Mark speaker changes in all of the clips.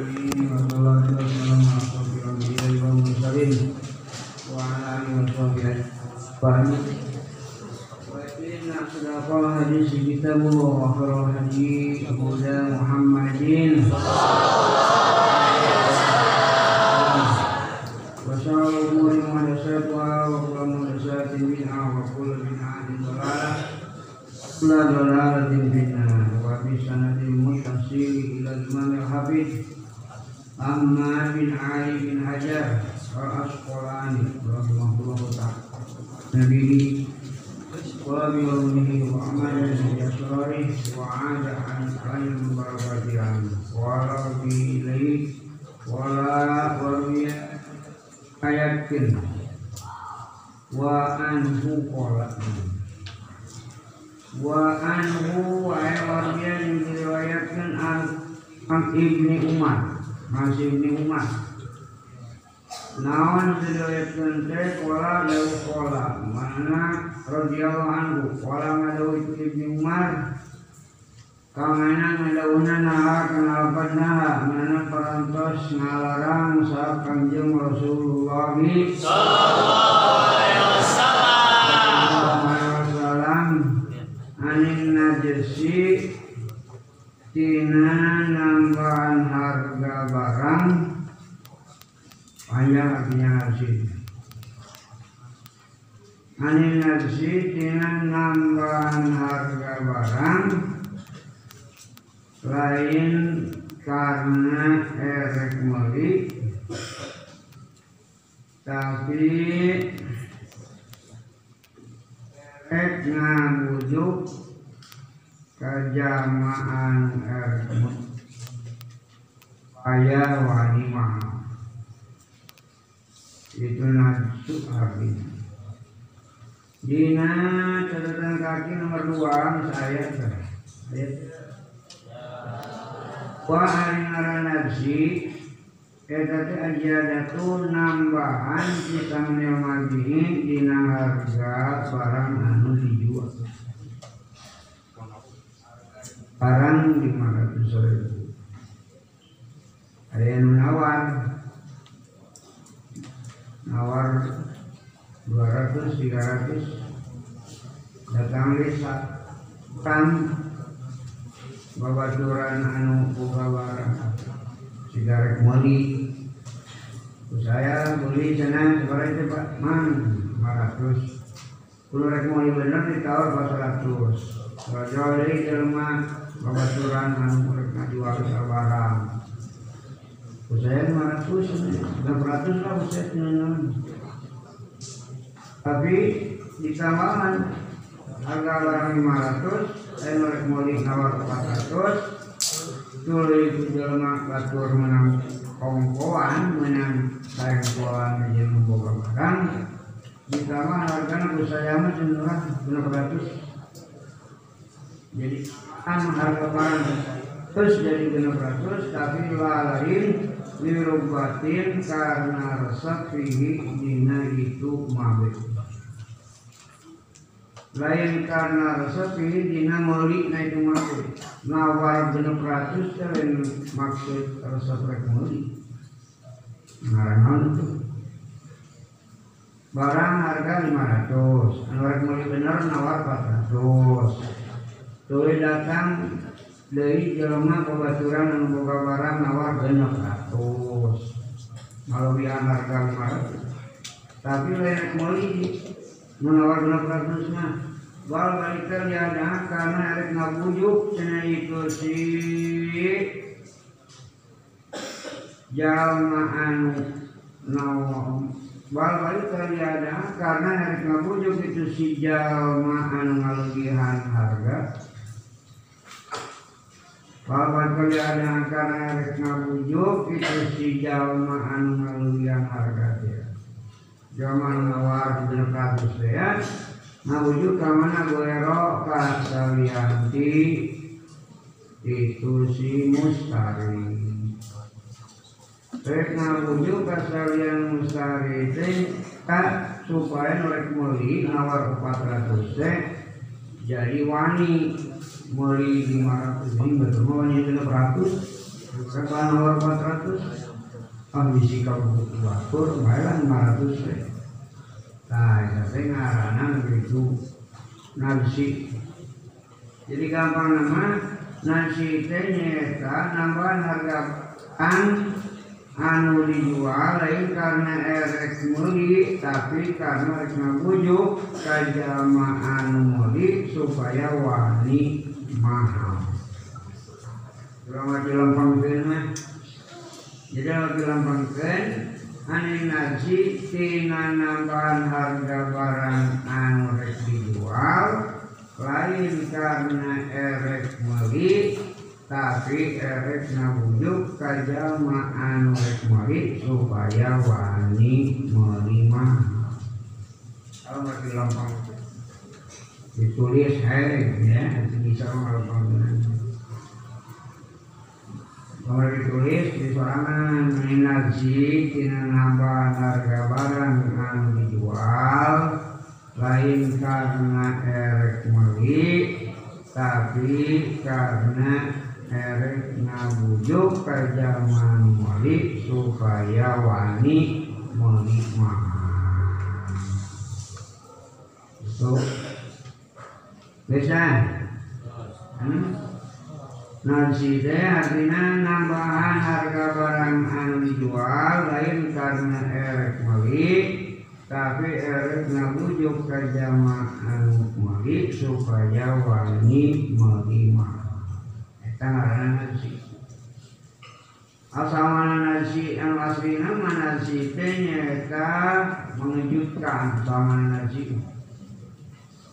Speaker 1: المسلمين وصلى الله وسلم على أشرف الأنبياء والمرسلين وعلى آله وصحبه أجمعين. ويقينا صدق الحديث كتاب الله وخير الهدي هدى محمد. وشر الأمور محدثاتها وكل محدثات بدعة وكل بدعة ضلالة وكل ضلالة في وفي سنه المتصل إلى الإمام الحفيظ Ahmad bin Ali bin Hajar Al-Asqalani rahimahullah ta'ala Nabi wa bi yawmihi wa amalan bi asrari wa ada an alim barakati an wa rabbi ilaihi wa la warmiya ayatin wa anhu qala wa anhu wa ayatnya diriwayatkan an ibni Umar masih ibni Umar nawan diriwayatkan teh? Qala lau qala mana? Radhiyallahu anhu. Qala ngadawu itu Ibnu Umar Kamana ngadawuna naha kenalpan naha Mana parantos ngalarang saat kanjeng Rasulullah? Sallallahu alaihi wasallam. Anin najesi Tina nambahan harga barang Panjang artinya harus ini Ani nafsi dengan nambahan harga barang lain karena erek meli tapi erek ngabujuk kejamaan erek ayah wani mahal itu nafsu artinya Dina catatan kaki nomor dua saya ayat Wa aringara nafsi Eta teh ajadatu nambahan kita menyamadi dina harga barang anu dijual. Barang ratus ribu. Ada yang menawar, nawar 200 300 datang lisa kan babaturan anu buka barang sigaret moli saya beli sana sebarang itu pak. Man 500 kalau rek moli bener ditawar 400 kalau jauh dari rumah babaturan anu rek ngajual barang. Saya 500 600 lah saya tapi di tambahan harga barang 500 saya merek moli nawar 400 tuli itu jelma batur menang kongkoan menang sayang kualan menjadi membawa barang. Di tambahan harganya bu saya mah cenderung 600 jadi kan barang terus jadi 600 tapi lain lirubatin karena resep fihi dina itu mabit. Lain karena resepi dina meli na itu maksud nawar genep ratus lain maksud resep rek meli. Ngarangan itu? Barang harga 500 anu rek meli bener nawar 400 tulis datang dari jelema pembaturan anu boga barang nawar genep ratus maluwian harga 500 tapi lain rek meli menawar genep ratus mah wal balikan ya dah karena erek ngabujuk cina itu si jalma anu nawam wal balikan ya dah karena erek ngabujuk itu si jalma anu ngalugihan harga ngabujuk itu si jalma anu ngalugihan harga dia nawar di ratus ya Nawuju kamana goero kasalianti itu si mustari. Rek nawuju kasalian mustari teh tak supaya norek meli nawar 400 teh jadi wani meli 500 ini betul wani 600 Sekarang nomor 400 Ambisi kau wakur Bayaran 500 ya Nah, saya ngaranan begitu. Nasi. Jadi gampang nama Nasi teh nyata nambahan harga an anu dijual lain karena erek muli tapi karena erek ngabujuk kajama anu muli supaya wani Lama dilampangkan mah Jadi dilampangkan Ane nasi tina nambahan harga barang anu rek dijual Lain karena erek meli Tapi erek ngabujuk kajama anu rek meli Supaya wani meli mahal Kalau nggak dilampangkan Ditulis herek ya Bisa ngalampangkan Nomor ditulis di sorangan energi tina nambah harga barang anu dijual lain karena erek meli tapi karena erek ngabujuk ke zaman meli supaya wani mahal itu bisa hmm? Teh artinya nambahan harga barang anu dijual lain karena erek meli tapi erek ngabujuk ke jama anu meli supaya wani meli mahal. Eta ngaranna nasi. Asal mana nasi yang aslina mana nasi teh nyata mengejutkan sama nasi.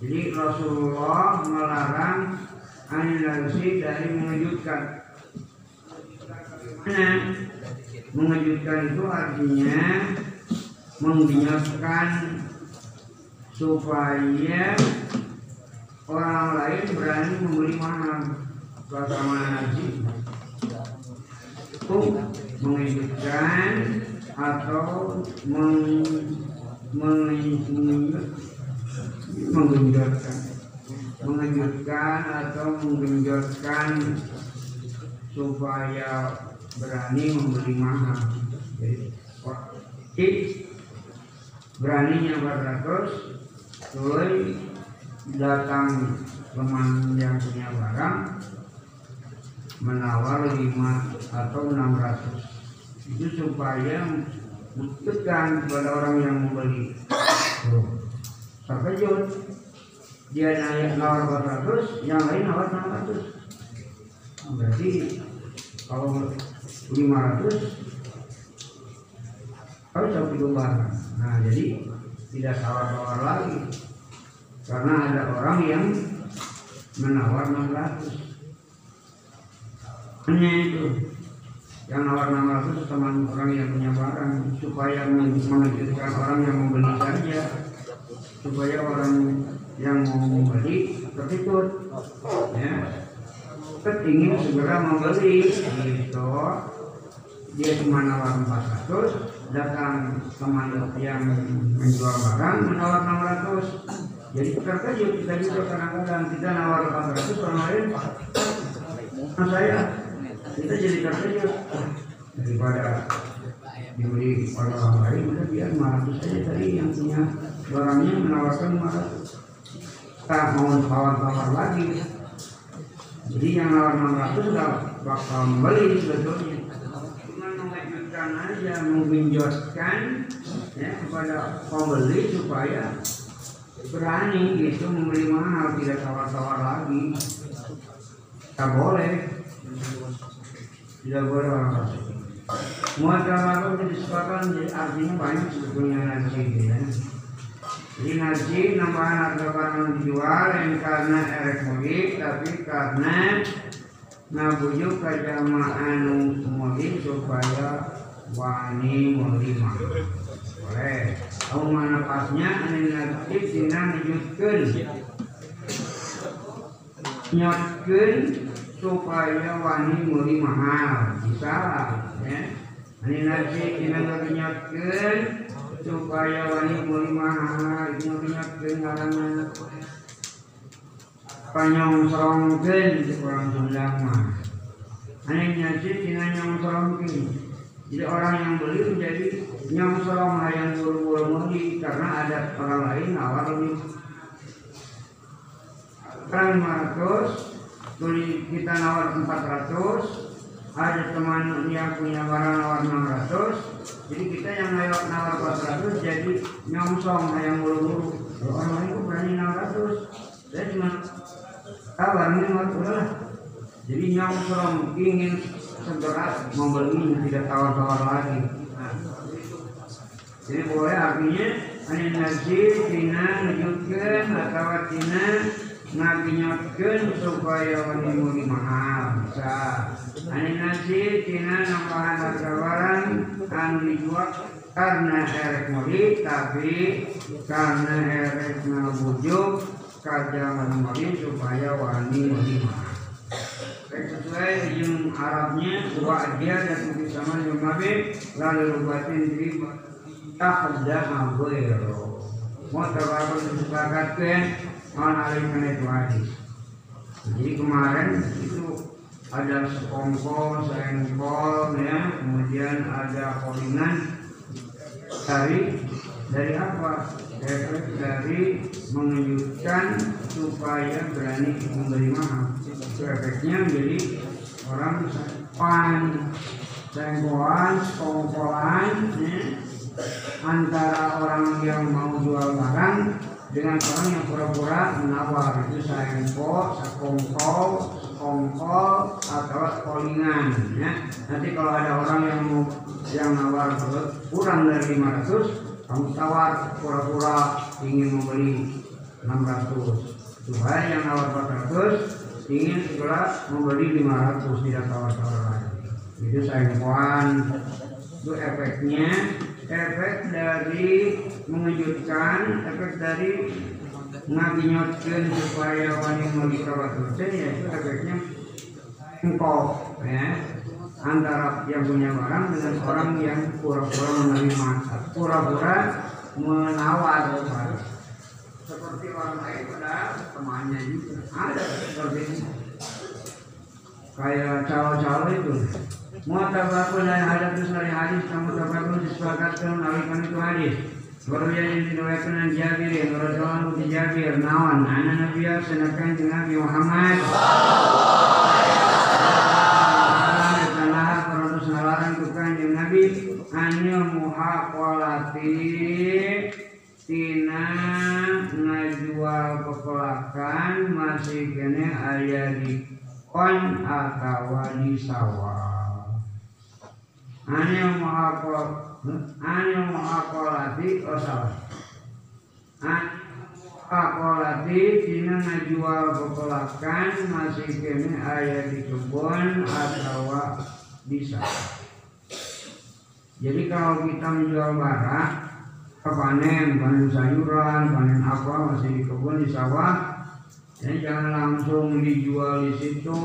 Speaker 1: Jadi Rasulullah melarang anilasi dari mengejutkan. Nah, mengejutkan itu artinya membinyaskan supaya orang lain berani membeli mahal bersama nasi itu mengejutkan atau meng, menggenjotkan. Mengejutkan atau menggenjotkan supaya berani membeli mahal. Jadi beraninya 400 Tuloy datang teman yang punya barang menawar 5 atau 600 itu supaya membuktikan kepada orang yang membeli terkejut. Dia naik nawar 400 yang lain nawar 600 berarti kalau 500 kalau satu barang nah jadi tidak tawar-tawar lagi. Karena ada orang yang menawar 600 hanya itu yang nawar 600 teman orang yang punya barang supaya mengejutkan orang yang membeli saja supaya orang yang mau membeli tertidur. Ya. Kan ingin segera membeli. Gitu. Dia cuma nawar 400 datang teman yang menjual barang menawar 600 jadi terkejut kita juga kadang-kadang kita nawar 400 orang lain nah saya kita jadi terkejut. Daripada dibeli orang lain udah biar 500 saja tadi yang punya barangnya menawarkan 500 tak mau tawar-tawar lagi. Jadi yang nawar 600 sudah bakal membeli sebetulnya. Cuma mengejutkan aja menggenjotkan ya kepada pembeli supaya berani gitu membeli mahal tidak tawar-tawar lagi. Tak boleh. Tidak boleh tersebut Muatalakun disebabkan artinya banyak sebetulnya nanti ya. Jadi nasi nambahan harga barang dijual yang karena erek tapi karena nabujuk ke jamaah supaya wani mulima boleh. Tahu mana pasnya? Nanti tina ngejutkan nyotkan supaya wani muli mahal bisa ya. Nanti tina ngejutkan supaya wani muli mahal itu ngejutkan karena panjang serongken di orang Sunda mah Aneh nyajid tina nyong solongking. Jadi orang yang beli menjadi nyong solong yang buru-buru beli karena ada orang lain nawar lebih Sekarang 500 Tuli kita nawar 400 Ada teman yang punya barang nawar 600 Jadi kita yang nawar, nawar 400 Jadi nyongsong yang buru-buru. Orang lain kok berani 600 Saya cuma kabar ini udahlah jadi nyongsong ingin segera membeli tidak tawar-tawar lagi. Nah, jadi boleh artinya ane nasi tina ngejutkeun atau tina ngaginyotkeun supaya wani muli mahal bisa. Ane nasi tina nambahan harga barang anu dijual karena erek muli tapi karena erek ngabujuk kajangan muli supaya wani muli mahal. Sesuai yang Arabnya dua dia dan sama yang Nabi lalu rubatin diri tahda agero mau terlalu disepakatkan aliman itu hadis jadi kemarin itu ada sekongkol, sengkol ya. Kemudian ada kolingan dari dari apa? Efek dari mengejutkan supaya berani memberi mahal itu efeknya menjadi orang pan sengkolan, sekongkolan ya, antara orang yang mau jual barang dengan orang yang pura-pura menawar itu sengko, sekongkol, sekongkol atau kolingan ya. Nanti kalau ada orang yang mau yang nawar kurang dari 500 kamu tawar pura-pura ingin membeli 600 Tuhan yang nawar 400 ingin segera membeli 500 tidak tawar-tawar lagi. Itu sayangkuan itu efeknya efek dari mengejutkan efek dari ngaginyotkan supaya wani membeli kawat ya itu efeknya engkau ya antara yang punya barang dengan orang yang pura-pura menerima pura-pura menawar. Seperti orang lain pada temannya juga ada seperti ini. Kayak cawa-cawa itu Muatabakun dan hadapus dari hadis Kamu tabakun disepakatkan Alikan itu hadis. Baru yang diriwayatkan dan Jabir yang Rasulullah Muti Jabir Nawan Anak Nabi Senakan Nabi Muhammad. Hanya muhaqalati tina ngajual pekelakan masih kene ayah di kon atau di sawah hanya muhaqal hanya muhaqalati salah Akolati tina ngajual pekelakan masih kene ayah di kebun atau sawah jadi kalau kita menjual barang, panen, panen sayuran, panen apa masih di kebun di sawah, ya jangan langsung dijual di situ,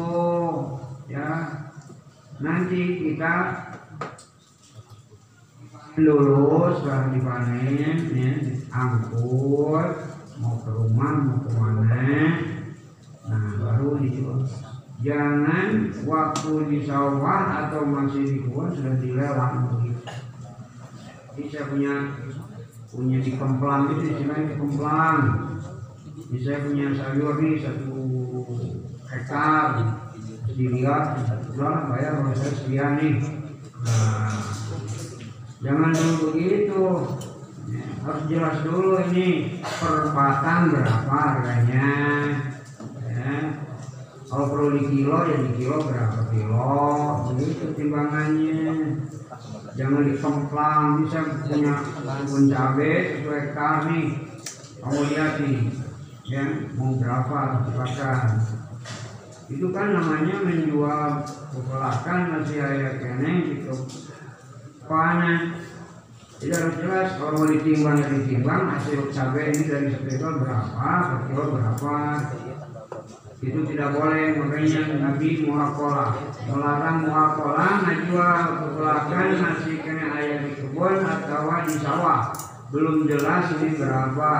Speaker 1: ya. Nanti kita lulus setelah dipanen, ya, angkut, mau ke rumah, mau ke mana, nah baru dijual. Jangan waktu di sawah atau masih di kebun sudah dilelang ini saya punya punya di kemplang itu istilahnya di kemplang. Saya punya sayur nih satu hektar. Dilihat bulan bayar kalau saya sekian nih nah, jangan dulu begitu harus jelas dulu ini per batang berapa harganya. Ya. kalau perlu di kilo ya di kilo berapa kilo? Begitu timbangannya. Jangan dikemplang bisa punya kebun satu hektar nih. Kamu lihat nih ya mau berapa dibakar itu kan namanya menjual kepelakan masih ayat keneng gitu. Panen tidak harus jelas kalau mau ditimbang dan ditimbang. Hasil cabai ini dari ekor berapa per berapa. Itu tidak boleh makanya Nabi muakola melarang muakola najwa kebelakan masih kena ayam di kebun atau di sawah. Belum jelas ini berapa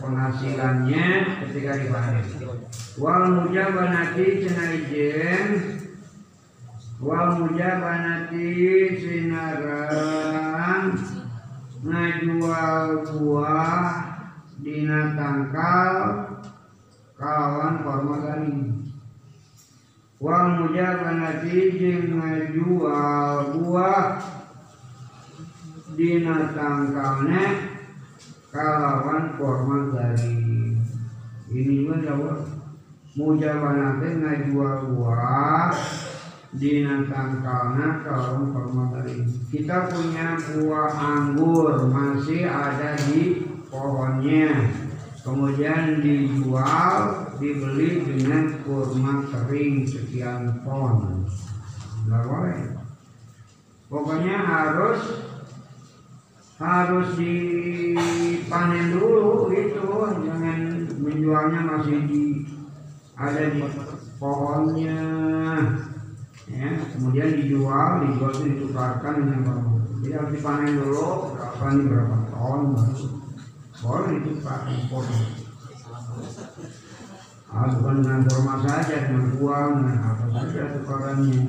Speaker 1: penghasilannya ketika dipanen wal mujabanati cenaijen wa mujabanati sinarang ngajual buah dina tangkal kawan korma wal mujabanati jeung ngajual buah dina tangkalnya kalawan korma garing ini mah jawab. Mujabanati ngajual buah dina tangkalna kalau permadari kita punya buah anggur masih ada di pohonnya. Kemudian dijual dibeli dengan kurma kering sekian ton nggak boleh. Pokoknya harus harus dipanen dulu itu jangan menjualnya masih di ada di pohonnya. Ya kemudian dijual dijual itu ditukarkan dengan berapa jadi harus dipanen dulu berapa nih berapa ton baru ditukar impor ah, bukan dengan kurma saja dengan uang dengan apa saja tukarannya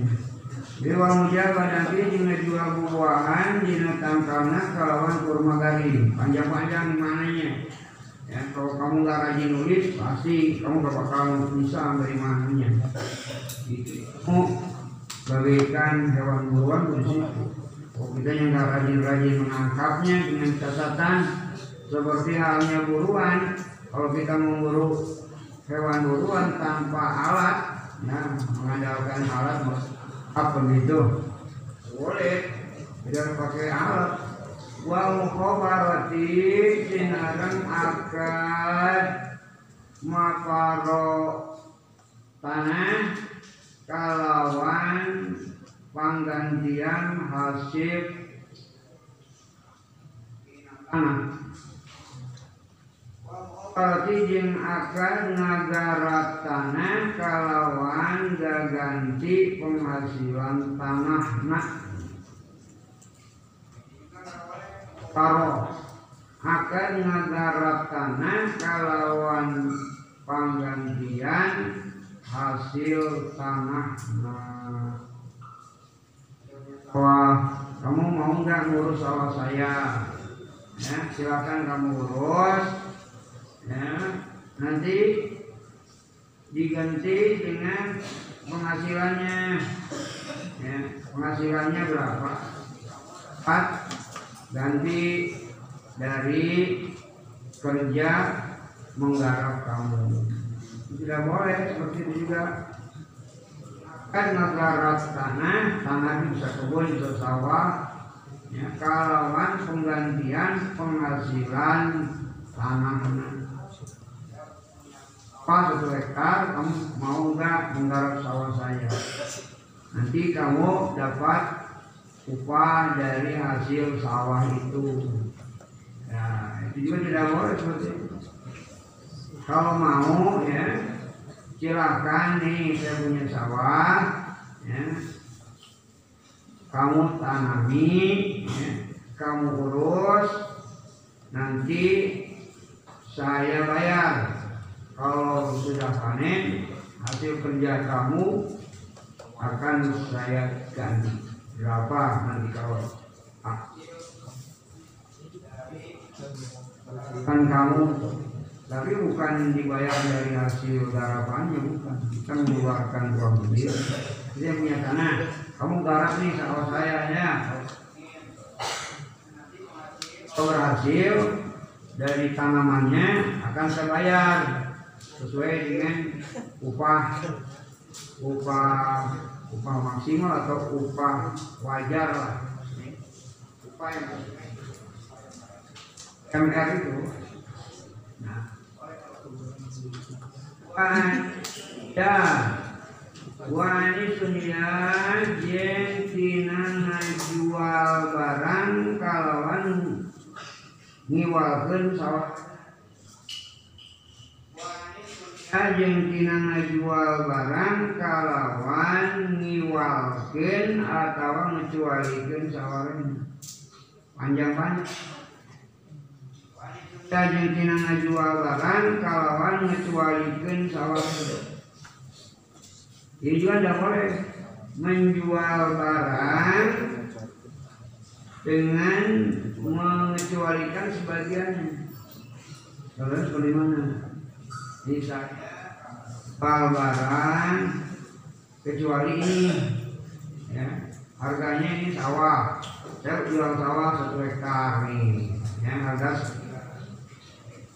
Speaker 1: buahan dina tangkalna kalawan kurma garing panjang-panjang mananya ya kalau kamu nggak rajin nulis pasti kamu gak bakal bisa dari mananya gitu oh, bagaikan hewan buruan situ. Oh, kita yang nggak rajin-rajin menangkapnya dengan catatan seperti halnya buruan. Kalau kita memburu hewan buruan tanpa alat, ya mengandalkan alat apa gitu, boleh tidak pakai alat. Wa mukhabarati sinarang akad makaro tanah kalawan panggantian hasil tanah Berarti jeung akan ngagarat tanah kalawan gaganti penghasilan tanah nak karo akan ngagarat tanah kalawan panggantian hasil tanah nah. Wah, kamu mau nggak ngurus sawah saya? Ya, silakan kamu urus. Ya, nanti diganti dengan penghasilannya. Ya, penghasilannya berapa? Empat. Ganti dari kerja menggarap kamu tidak boleh seperti itu juga kan negara tanah tanah bisa kebun bisa sawah ya kalauan penggantian penghasilan tanah apa satu hektar kamu mau nggak menggarap sawah saya? Nanti kamu dapat upah dari hasil sawah itu. Ya itu juga tidak boleh seperti itu. Kalau mau ya silahkan nih saya punya sawah ya. Kamu tanami ya, kamu urus nanti saya bayar kalau sudah panen hasil kerja kamu akan saya ganti. Berapa? Nanti kalau ah. kan kamu tapi bukan dibayar dari hasil garapannya bukan. Kita mengeluarkan uang sendiri. Dia punya tanah kamu garap nih sawah saya ya. Kalau berhasil dari tanamannya akan saya bayar sesuai dengan upah upah upah maksimal atau upah wajar lah. Upah yang MR itu. Pada wani sunia jen tina jual barang kalawan ngiwalkeun sawah ajeng tina jual barang kalawan ngiwalkeun atawa ngecualikeun sawarna panjang-panjang Kajeng tina ngajual barang kalawan ngecualikan sawah Ini juga tidak boleh menjual barang dengan mengecualikan sebagiannya. Saudara seperti mana? Misalnya barang kecuali ini ya. Harganya ini sawah. Saya jual sawah satu hektar nih ya harga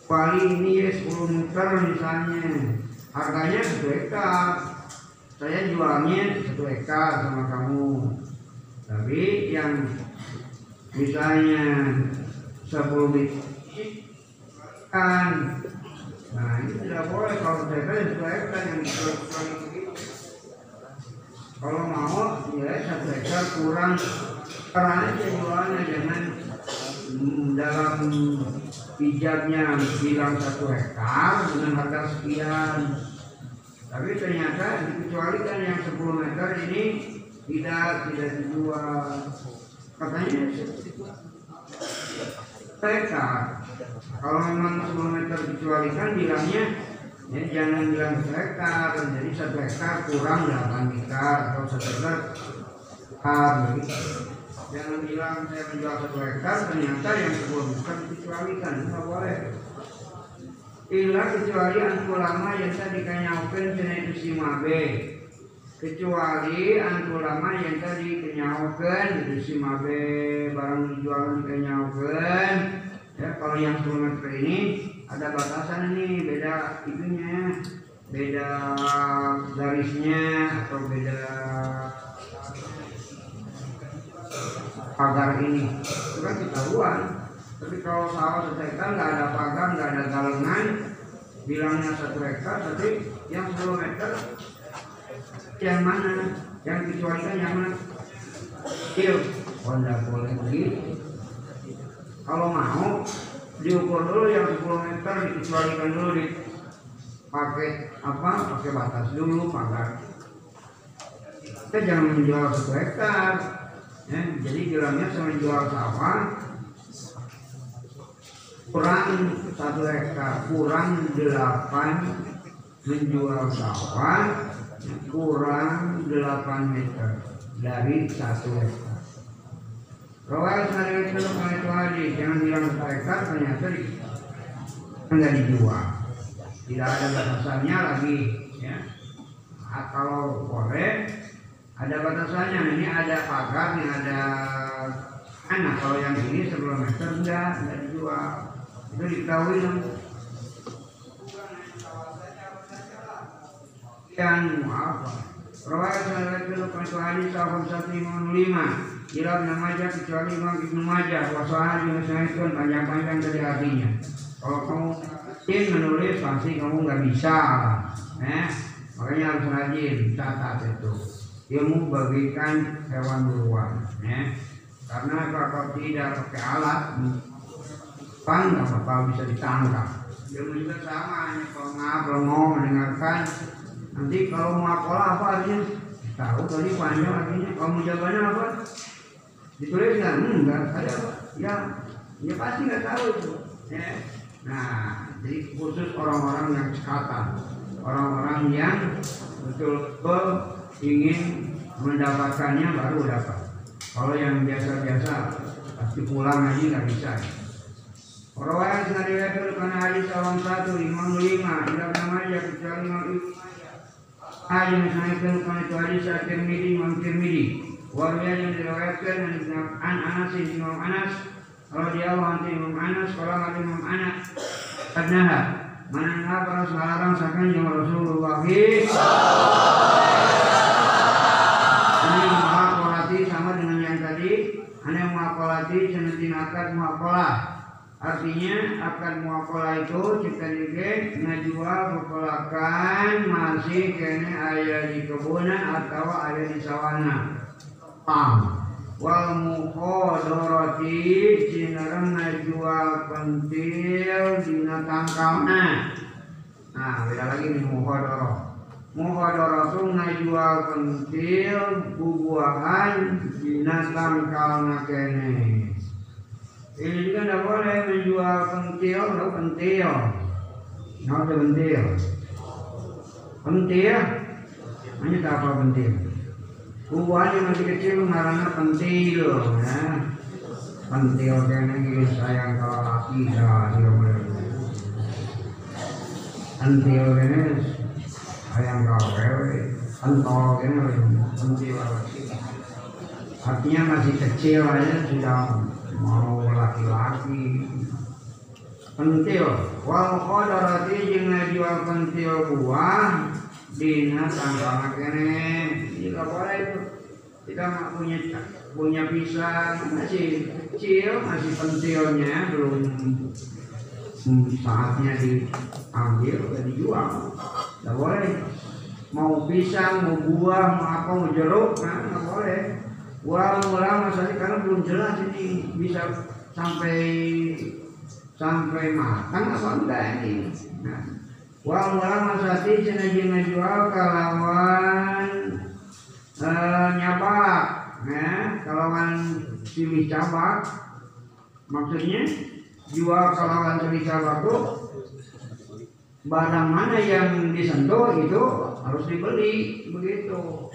Speaker 1: kecuali ini ya 10 meter misalnya. Harganya satu hektar. Saya jualnya satu hektar sama kamu. Tapi yang misalnya 10 meter kan Nah ini tidak boleh kalau satu hektar yang dijual begitu. Kalau mau ya satu hektar kurang karena aja jualnya jangan dalam pijatnya bilang satu hektar dengan harga sekian. Tapi ternyata dikecualikan yang 10 meter ini tidak tidak dijual. Katanya hektar kalau memang 10 meter dikecualikan bilangnya ya jangan bilang satu jadi satu hektar kurang 8 hektar atau satu hektar. Jangan bilang saya menjual satu hektar ternyata yang 10 meter dikecualikan tidak boleh. Ila kecuali antu lama yang tadi kenyaukan cina itu si mabe. Kecuali antu lama yang tadi kenyaukan itu si mabe barang dijual kenyaukan ya kalau yang 10 meter ini ada batasan ini beda itunya beda garisnya atau beda pagar ini. Itu kan ketahuan tapi kalau sawah satu hektar nggak ada pagar nggak ada galengan bilangnya satu hektar tapi yang 10 meter yang mana? Yang dikecualikan yang mana? Kecil oh boleh begitu kalau mau diukur dulu yang 10 meter dikecualikan dulu di pakai apa pakai batas dulu pagar. Kita jangan menjual satu hektar ya, jadi bilangnya saya menjual sawah kurang satu hektar kurang delapan menjual sawah kurang delapan meter dari satu hektar Rawal jangan bilang kan dijual tidak ada batasannya lagi ya. Nah, kalau boleh ada batasannya. Ini ada pagar yang ada anak. Kalau yang ini sebelum meter enggak enggak dijual. Itu diketahui dong. Yang apa? Rawal Sarwetro Kawetwari tahun 155 Ilham namanya kecuali Imam Ibnu Majah Wasahan dinasihkan panjang-panjang dari hatinya Kalau kamu ingin menulis pasti kamu nggak bisa eh? Makanya harus rajin catat itu Ilmu bagikan hewan buruan eh? Karena kalau tidak pakai alat Pang nggak bakal bisa ditangkap Ilmu juga sama hanya pengap, mau mendengarkan Nanti kalau mau apa artinya? Tahu Tadi panjang artinya Kamu jawabannya apa? Ditulis nggak? Hmm, nggak ada? Ya, ya pasti nggak tahu itu. Ya. Nah, jadi khusus orang-orang yang cekatan, orang-orang yang betul-betul ingin mendapatkannya baru dapat. Kalau yang biasa-biasa pasti pulang aja nggak bisa. Orang yang riwayat karena hadis awam satu imam lima tidak namanya kecuali imam ibnu Ayat yang disebutkan karena itu hadis At-Tirmidzi Imam Tirmidzi. Warga yang diriwayatkan an Anas Imam Anas radhiyallahu anhu Imam Anas kalau ada Imam Anas. Adnaha Manangha para sahabat sakan yang Rasulullah Ini muhakolati sama dengan yang tadi. Ini muhakolati senetin akad muhakolah Artinya akad muakola itu kita juga ngajual mukolakan masih kene ayah di kebunan atau ayah di sawana. Pam. Wal mukodoroti cinerang ngajual pentil dina tangkalna. Nah, beda lagi nih mukodoro. Mukodoro itu ngajual pentil bubuahan dina tangkalna kene. Ini juga tidak boleh menjual pentil atau pentil. Nah, pentil. Pentil, tak apa pentil. Buahnya masih kecil karena pentil ya. Pentil kene iki sayang kalau laki ya dia Pentil kene sayang kalau wewe. Pentol kene pentil laki. Artinya masih kecil aja sudah mau laki-laki. Pentil, wal qadarati jual pentil buah dina tangkana kene jika boleh itu. Kita nggak punya punya pisang masih kecil masih pentilnya belum saatnya diambil dan dijual. Tidak boleh. Mau pisang mau buah mau apa mau jeruk nah nggak boleh. Uang ulang masalahnya karena belum jelas ini bisa sampai sampai matang apa enggak ini. Nah, Wa masati cenah jual kalawan eh, nyabak ya kalawan silih cabak. Maksudnya jual kalawan silih cabak itu barang mana yang disentuh itu harus dibeli begitu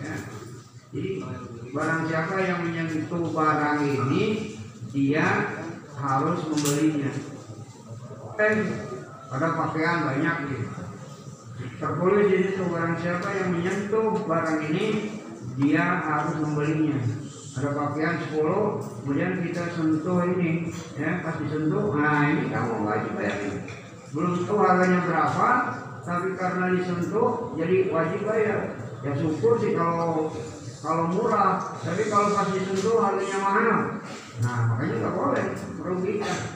Speaker 1: ya. jadi barang siapa yang menyentuh barang ini dia harus membelinya. Eh ada pakaian banyak gitu. Tertulis di situ barang siapa yang menyentuh barang ini dia harus membelinya. Ada pakaian 10, kemudian kita sentuh ini, ya pas disentuh, nah ini kamu wajib bayar. Belum tahu harganya berapa, tapi karena disentuh jadi wajib bayar. Ya syukur sih kalau kalau murah, tapi kalau pas disentuh harganya mahal. Nah makanya nggak boleh merugikan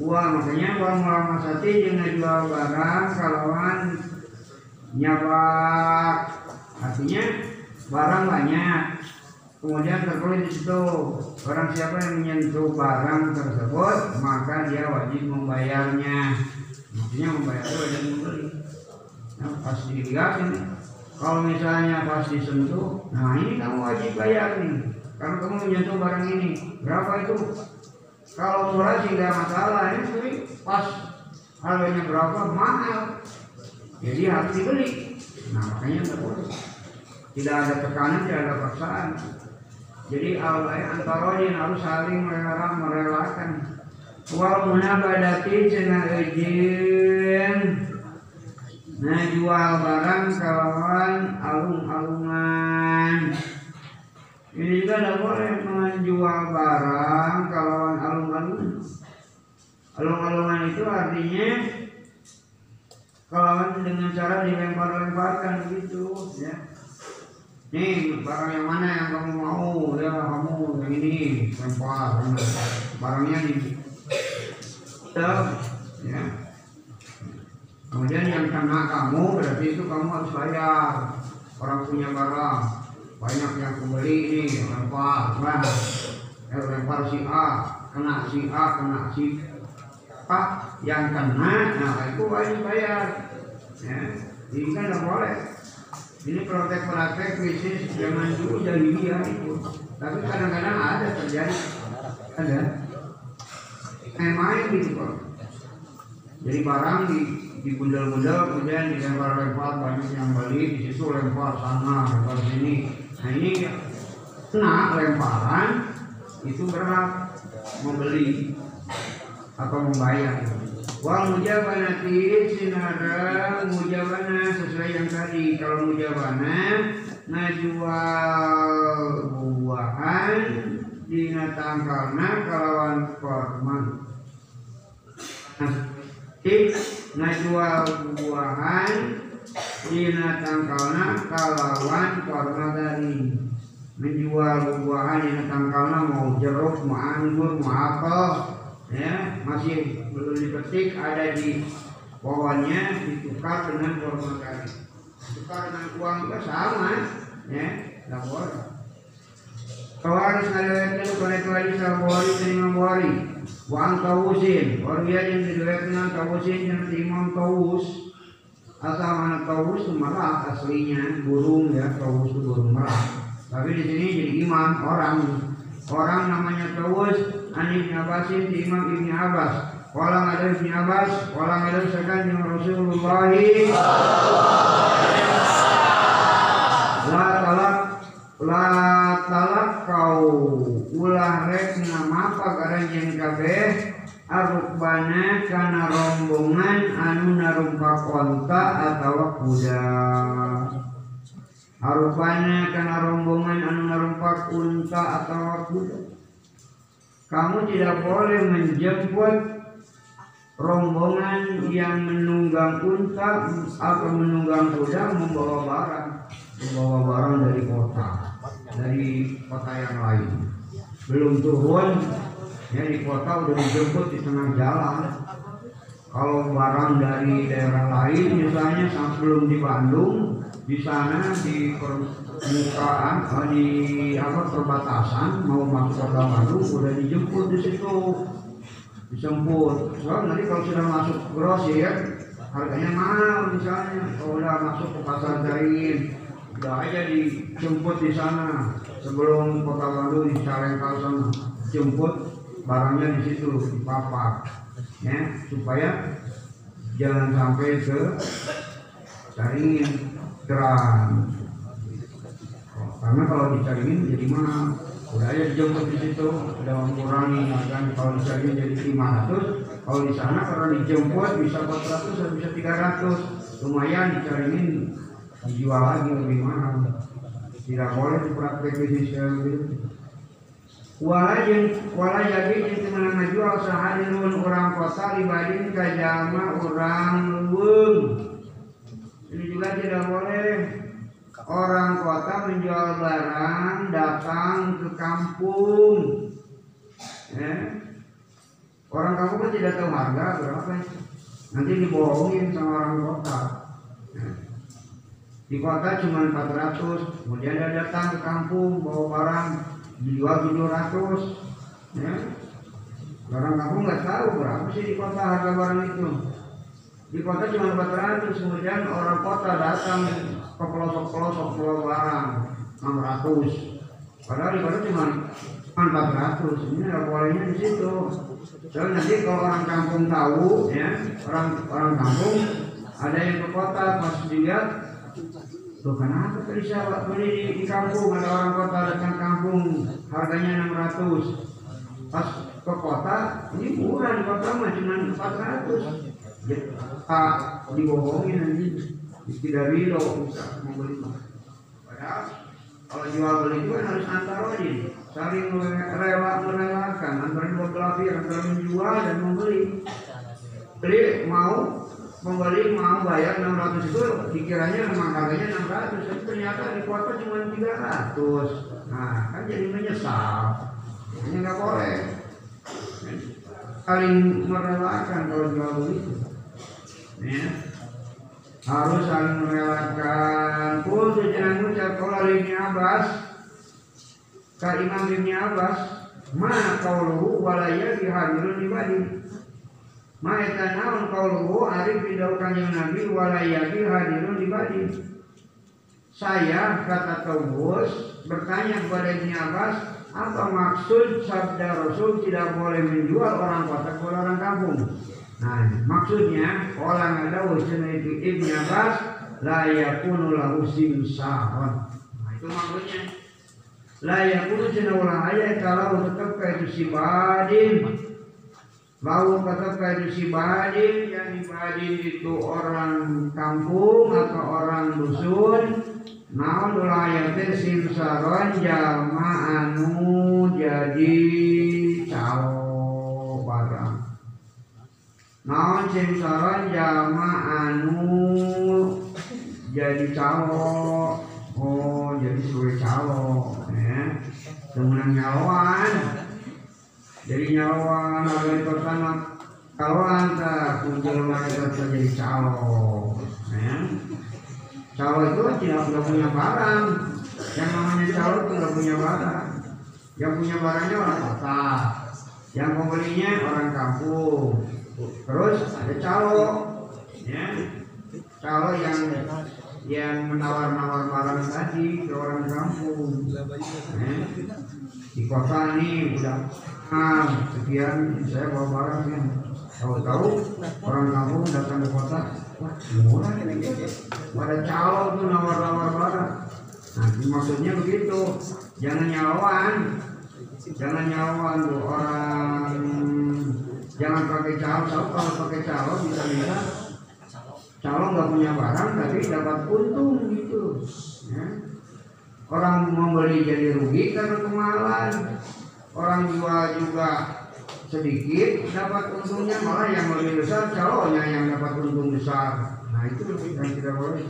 Speaker 1: uang makanya uang lama sati jangan jual barang kalauan nyabak artinya barang banyak. Kemudian tertulis di situ barang siapa yang menyentuh barang tersebut maka dia wajib membayarnya. Maksudnya membayar itu wajib membeli nah, pas dilihat ini kalau misalnya pas disentuh nah ini kamu wajib bayar nih. Karena kamu menyentuh barang ini. Berapa itu kalau murah nggak masalah ini tapi pas harganya berapa mahal. Jadi harus dibeli. Nah makanya nggak boleh. Tidak ada tekanan tidak ada paksaan. Jadi Allah antara yang harus saling merela merelakan. Wal munabadati cenah izin. Nah jual barang kawan alung-alungan. Ini juga tidak boleh menjual barang kalau Alung-alungan itu artinya kalau dengan cara dilempar-lemparkan gitu ya. Nih barang yang mana yang kamu mau? Ya kamu yang ini lempar barangnya di ya. Kemudian yang kena kamu berarti itu kamu harus bayar. Orang punya barang banyak yang kembali ini lempar. Nah lempar si A kena si A kena si A yang kena nah itu wajib bayar ya ini kan tidak boleh ini praktek-praktek krisis zaman dulu jadi dia itu tapi kadang-kadang ada terjadi ada main-main gitu kok jadi barang di di bundel-bundel kemudian dilempar-lempar banyak yang beli di situ lempar sana lempar sini Nah ini kena lemparan itu berat membeli atau membayar. Wal mujabanati sinara mujabana sesuai yang tadi. Kalau mujabana najual buahan dina tangkalna kalawan. Nah, najual buahan Dina tangkalna kalawan warna dari menjual buahan dina tangkalna mau jeruk, mau anggur, mau apel ya. Masih belum dipetik ada di pohonnya ditukar dengan warna dari tukar dengan uang juga sama ya. Tidak boleh. Kawaris ngaliwetkan kepada tuwali sa buhari sa imam buhari. Wa ang tawusin Warga yang diriwetkan tawusin Yang imam tawus. Asal mana taurus itu merak aslinya. Burung ya taurus itu burung merak tapi di sini jadi imam orang. Orang namanya taurus Anis Abbasin di Imam Ibni Abbas. Walang ada Ibni Abbas Walang ada sekan yang Rasulullah. La talak la talak kau. Ulah rek apa karanjeun kabeh arukbana kana rombongan anu narumpa konta atau kuda arupana kana rombongan anu narumpa unta atau kuda kamu tidak boleh menjemput rombongan yang menunggang unta atau menunggang kuda membawa barang. Membawa barang dari kota dari kota yang lain. Belum turun ya di kota udah dijemput di tengah jalan. Kalau barang dari daerah lain misalnya sebelum di Bandung di sana di permukaan eh, di apa perbatasan mau masuk kota Bandung udah dijemput di situ. Dijemput. Soalnya nanti kalau sudah masuk grosir harganya mahal misalnya. Kalau udah masuk ke pasar jaring udah aja dijemput di sana. Sebelum kota Bandung di Calengkal sana jemput barangnya di situ di papak ya. Supaya jangan sampai ke caringin keran karena kalau dicaringin jadi mahal. Udah aja dijemput di situ udah mengurangi kan kalau dicaringin jadi 500 kalau di sana kalau dijemput bisa 400 atau bisa 300 lumayan dicaringin dijual lagi lebih mahal. Tidak boleh dipraktek bisnis yang wala jeung wala jadi jeung teu ngajual sahadirun orang kota libadin ka jalma urang leuweung ini juga tidak boleh. Orang kota menjual barang datang ke kampung. Ya. orang kampung kan tidak tahu harga berapa nanti dibohongin sama orang kota. Ya. di kota cuma 400 kemudian dia datang ke kampung bawa barang dijual 700 ya. Orang kampung nggak tahu berapa sih di kota harga barang itu di kota cuma 400 kemudian orang kota datang ke pelosok-pelosok pulau barang 600 padahal di kota cuma 400 ini ada bolehnya di situ. Jadi nanti kalau orang kampung tahu ya orang orang kampung ada yang ke kota pas dilihat Tuh kenapa tadi saya beli di, di kampung? Ada orang kota datang kampung harganya 600 pas ke kota ini murah di kota mah cuma 400 ya, pak dibohongin nanti tidak ridho bisa mau beli padahal kalau jual beli itu kan harus antar wajib saling rela merelakan antara dua belah pihak antara menjual dan membeli. Beli mau pembeli mau bayar 600 itu dikiranya memang harganya 600 tapi ternyata di kota cuma 300 nah kan jadi menyesal. Ini nggak boleh. Saling merelakan kalau jual beli ya. harus saling merelakan pun jangan ucap kalau ini Abbas ka Imam Ibn Abbas ma kauluhu walaya dihadirun ibadi Ma'eta naon kauluhu arif bidau kanjeng Nabi hadirun di badi. Saya kata Taubus bertanya kepada Ibn Abbas apa maksud sabda Rasul tidak boleh menjual orang kota kepada orang kampung. Nah maksudnya orang ada usia itu Ibn Abbas la yakunu lahu simsahon. Nah itu maksudnya. La yakunu cina ulah ayat kalau tetap kayak itu si badin Lalu kata itu si Badin, yang Badin itu orang kampung atau orang dusun. Naon ulayatnya simsaron jama anu jadi calo barang. Naon simsaron jama anu jadi calo. Oh jadi suwe calo. Ya. Temenan jadi nyawa nabi pertama kalau anta kunjung mereka jadi calo ya. calo itu tidak, tidak punya barang yang namanya calo itu tidak punya barang yang punya barangnya orang kota yang pembelinya orang kampung terus ada calo ya calo yang yang menawar-nawar barang tadi ke orang kampung ya. di kota ini udah ah sekian saya bawa barang yang tahu-tahu orang kampung datang ke kota wah murah ini ada calo tuh nawar-nawar barang Nah, maksudnya begitu. Jangan nyawan. Jangan nyawan tuh orang jangan pakai calo. So, kalau pakai calo bisa-bisa calo nggak punya barang tapi dapat untung gitu. Ya. Orang membeli jadi rugi karena kemahalan. Orang jual juga sedikit dapat untungnya malah yang lebih besar calonnya yang dapat untung besar. Nah itu yang tidak boleh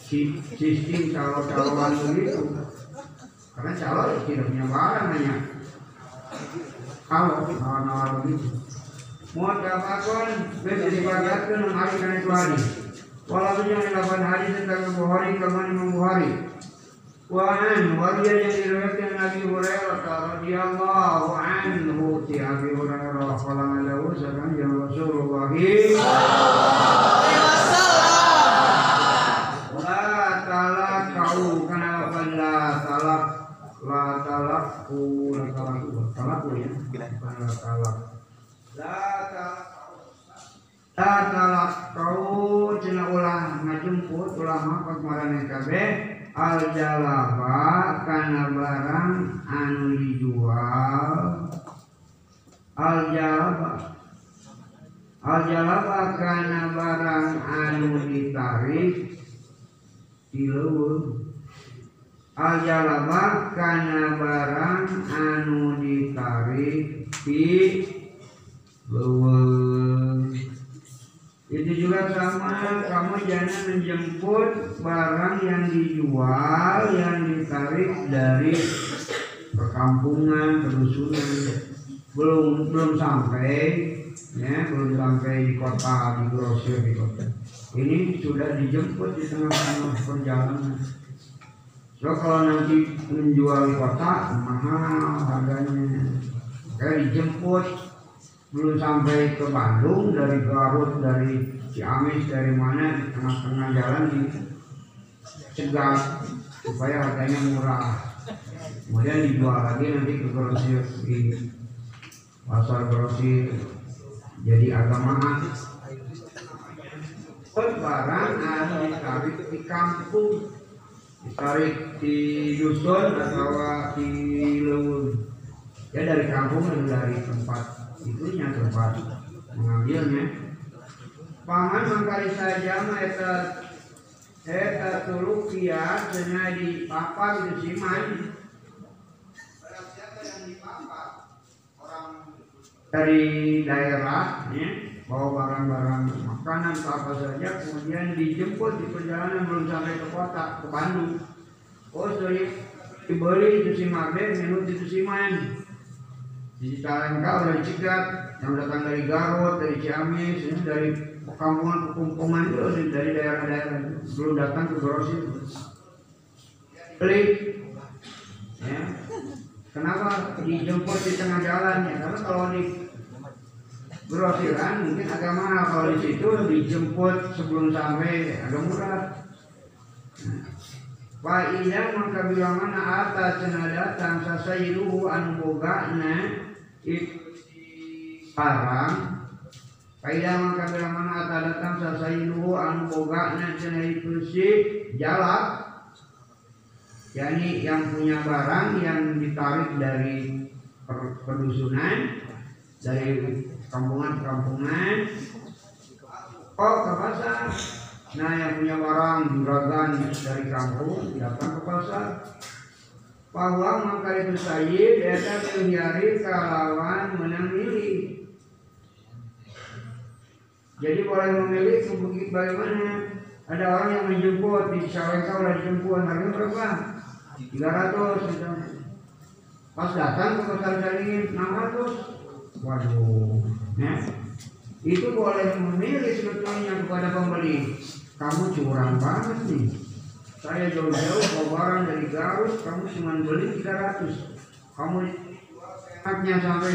Speaker 1: sistem calo-caloan begitu karena calo tidak punya barang hanya kalau nawar-nawar begitu mohon kapakan menjadi bagian hari dan itu hari. Walau yang delapan hari tentang Bukhari kaman Imam Bukhari Wa'an warian yang diriwayatkan Nabi Hurairah radhiyallahu anhu ti Abi Hurairah qala lahu zaman ya Rasulullah. Sallallahu alaihi wasallam la talaqau kana la talaq? La talaqu la talaqu talaqu ya. La talaq kau cina ulah ngajemput ulah mapak marane kabe? Al jalaba kana barang anu dijual. Al jalaba al jalaba kana barang anu ditarik di leuweung ajalaba kana barang anu ditarik di leuweung itu juga sama kamu jangan menjemput barang yang dijual yang ditarik dari perkampungan pedusunan belum belum sampai ya belum sampai di kota di grosir di kota. Ini sudah dijemput di tengah-tengah perjalanan. So kalau nanti menjual di kota mahal harganya. Kayak dijemput belum sampai ke Bandung dari Garut dari Ciamis dari mana di tengah-tengah jalan di cegah supaya harganya murah. Kemudian dijual lagi nanti ke grosir di pasar grosir jadi agak mahal. Barang ada ditarik di kampung ditarik di dusun atau di lewung ya dari kampung dan dari tempat itunya tempat mengambilnya. Paman mangkali saja eta eta tulukia cenah di papa di siman dari daerah ya bawa barang-barang makanan apa saja kemudian dijemput di perjalanan belum sampai ke kota ke Bandung. Oh sorry dibeli itu si Magde minum itu si di Cicalengka dari Cikat yang datang dari Garut dari Ciamis ini dari kampungan kekumpungan itu dari daerah-daerah belum datang ke Grosir beli ya. Kenapa dijemput di tengah jalan ya karena kalau di grosiran mungkin agak mahal. Kalau di situ dijemput sebelum sampai agak murah. Pak iya maka bilang mana atas datang sasairuhu anu bogana itu barang Kaya maka bilang mana atas datang sasairuhu anu bogana cina itu si jalak yakni yang punya barang yang ditarik dari pedusunan dari kampungan-kampungan kok ke pasar nah yang punya barang juragan dari kampung datang ke pasar bahwa maka itu sayyid eta menghindari kalawan menang milih jadi boleh memilih begitu bagaimana ada orang yang menjemput di Cawengka udah dijemput harga berapa 300 gitu. pas datang ke pasar Jalin 600 Waduh, ya. Itu boleh memilih sebetulnya kepada pembeli. Kamu curang banget nih. Saya jauh-jauh bawa barang dari Garut, kamu cuma beli 300. Kamu haknya sampai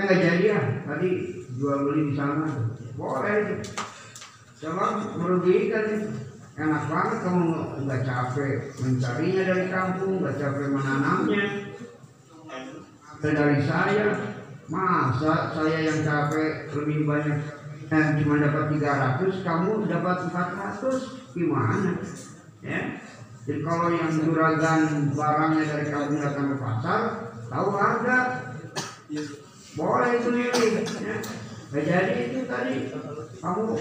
Speaker 1: Eh nggak jadi ya, tadi jual beli di sana. Boleh. Coba merugikan. Enak banget kamu nggak capek mencarinya dari kampung, nggak capek menanamnya dari saya masa saya yang capek lebih banyak eh, cuma dapat 300 kamu dapat 400 gimana? Ya. Jadi kalau yang juragan barangnya dari kampung datang ke pasar tahu harga? Boleh itu ya. Nah, jadi itu tadi kamu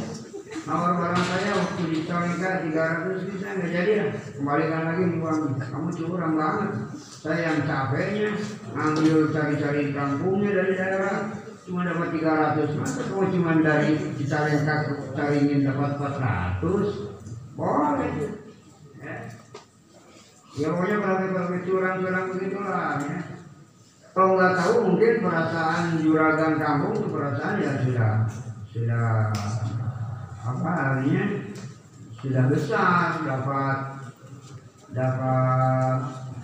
Speaker 1: nawar barang saya waktu di Cawika 300 bisa nggak jadi ya? Kembalikan lagi uang. Kamu curang banget. Saya yang capeknya ngambil cari-cari kampungnya dari daerah cuma dapat 300 masa kamu cuma dari Cicalengka ke Caringin dapat 400 boleh. Ya. Ya pokoknya kalau curang-curang begitulah ya. Kalau nggak tahu mungkin perasaan juragan kampung itu perasaan ya sudah sudah apa artinya sudah besar dapat dapat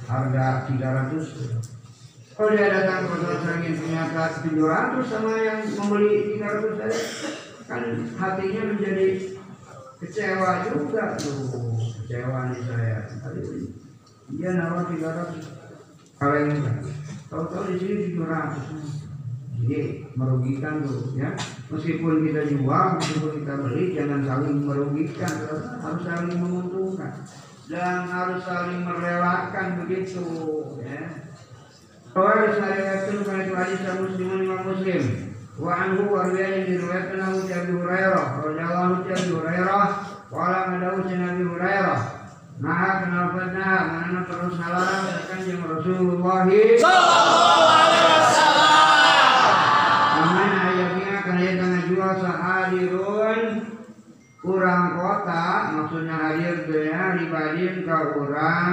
Speaker 1: harga 300 kalau dia datang ke pasar ingin ternyata 700 sama yang membeli 300 tadi kan hatinya menjadi kecewa juga tuh. Kecewa nih saya. Tadi dia nawar 300 kalau yang tahu-tahu di sini 700 jadi merugikan tuh ya. Meskipun kita jual meskipun kita beli jangan saling merugikan. Harus saling menguntungkan. Dan harus saling merelakan begitu ya Kawal syariatun itu hadis muslimun imam muslim. Wa anhu wa yang diriwayatkan Abu Abi Hurairah anhu Abi Hurairah wala madawu Nabi Hurairah. Nah, kenapa nah, mana terus salah? Kanjeng Rasulullah. Sallallahu alaihi ayatnya karena tengah jual sahadirun. Kurang kota maksudnya hadir dia dibanding ke orang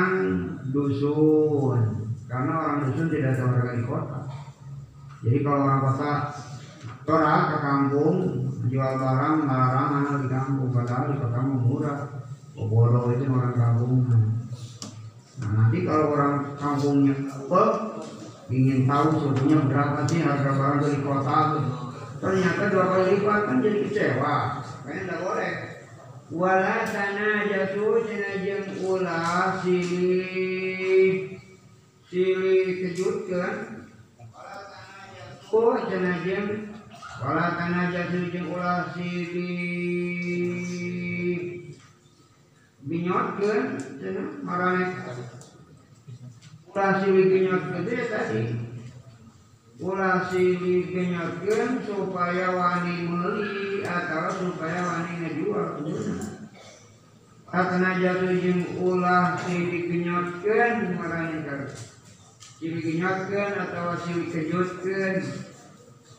Speaker 1: dusun karena orang dusun tidak harga di kota jadi kalau orang kota Tora ke kampung jual barang larang anak di kampung padahal di kota murah Obolo itu orang kampung. Nah nanti kalau orang kampungnya apa ingin tahu sebetulnya berapa sih harga barang dari kota tuh. Ternyata dua kali lipat kan jadi kecewa. Kayaknya tidak boleh. Wala sana jatuh jenajeng ulah sili kejutkan. Jatuh jenajeng wala tanah jatuh jeng ulah sili binyotkeun cenah marane. Ulah silih binyotkeun ya tadi. Ulah silih binyotkeun supaya wani meuli atau supaya wani ngejual Karena jatuh jeung ulah silih binyotkeun marane kan binyotkeun atau silih kejutkeun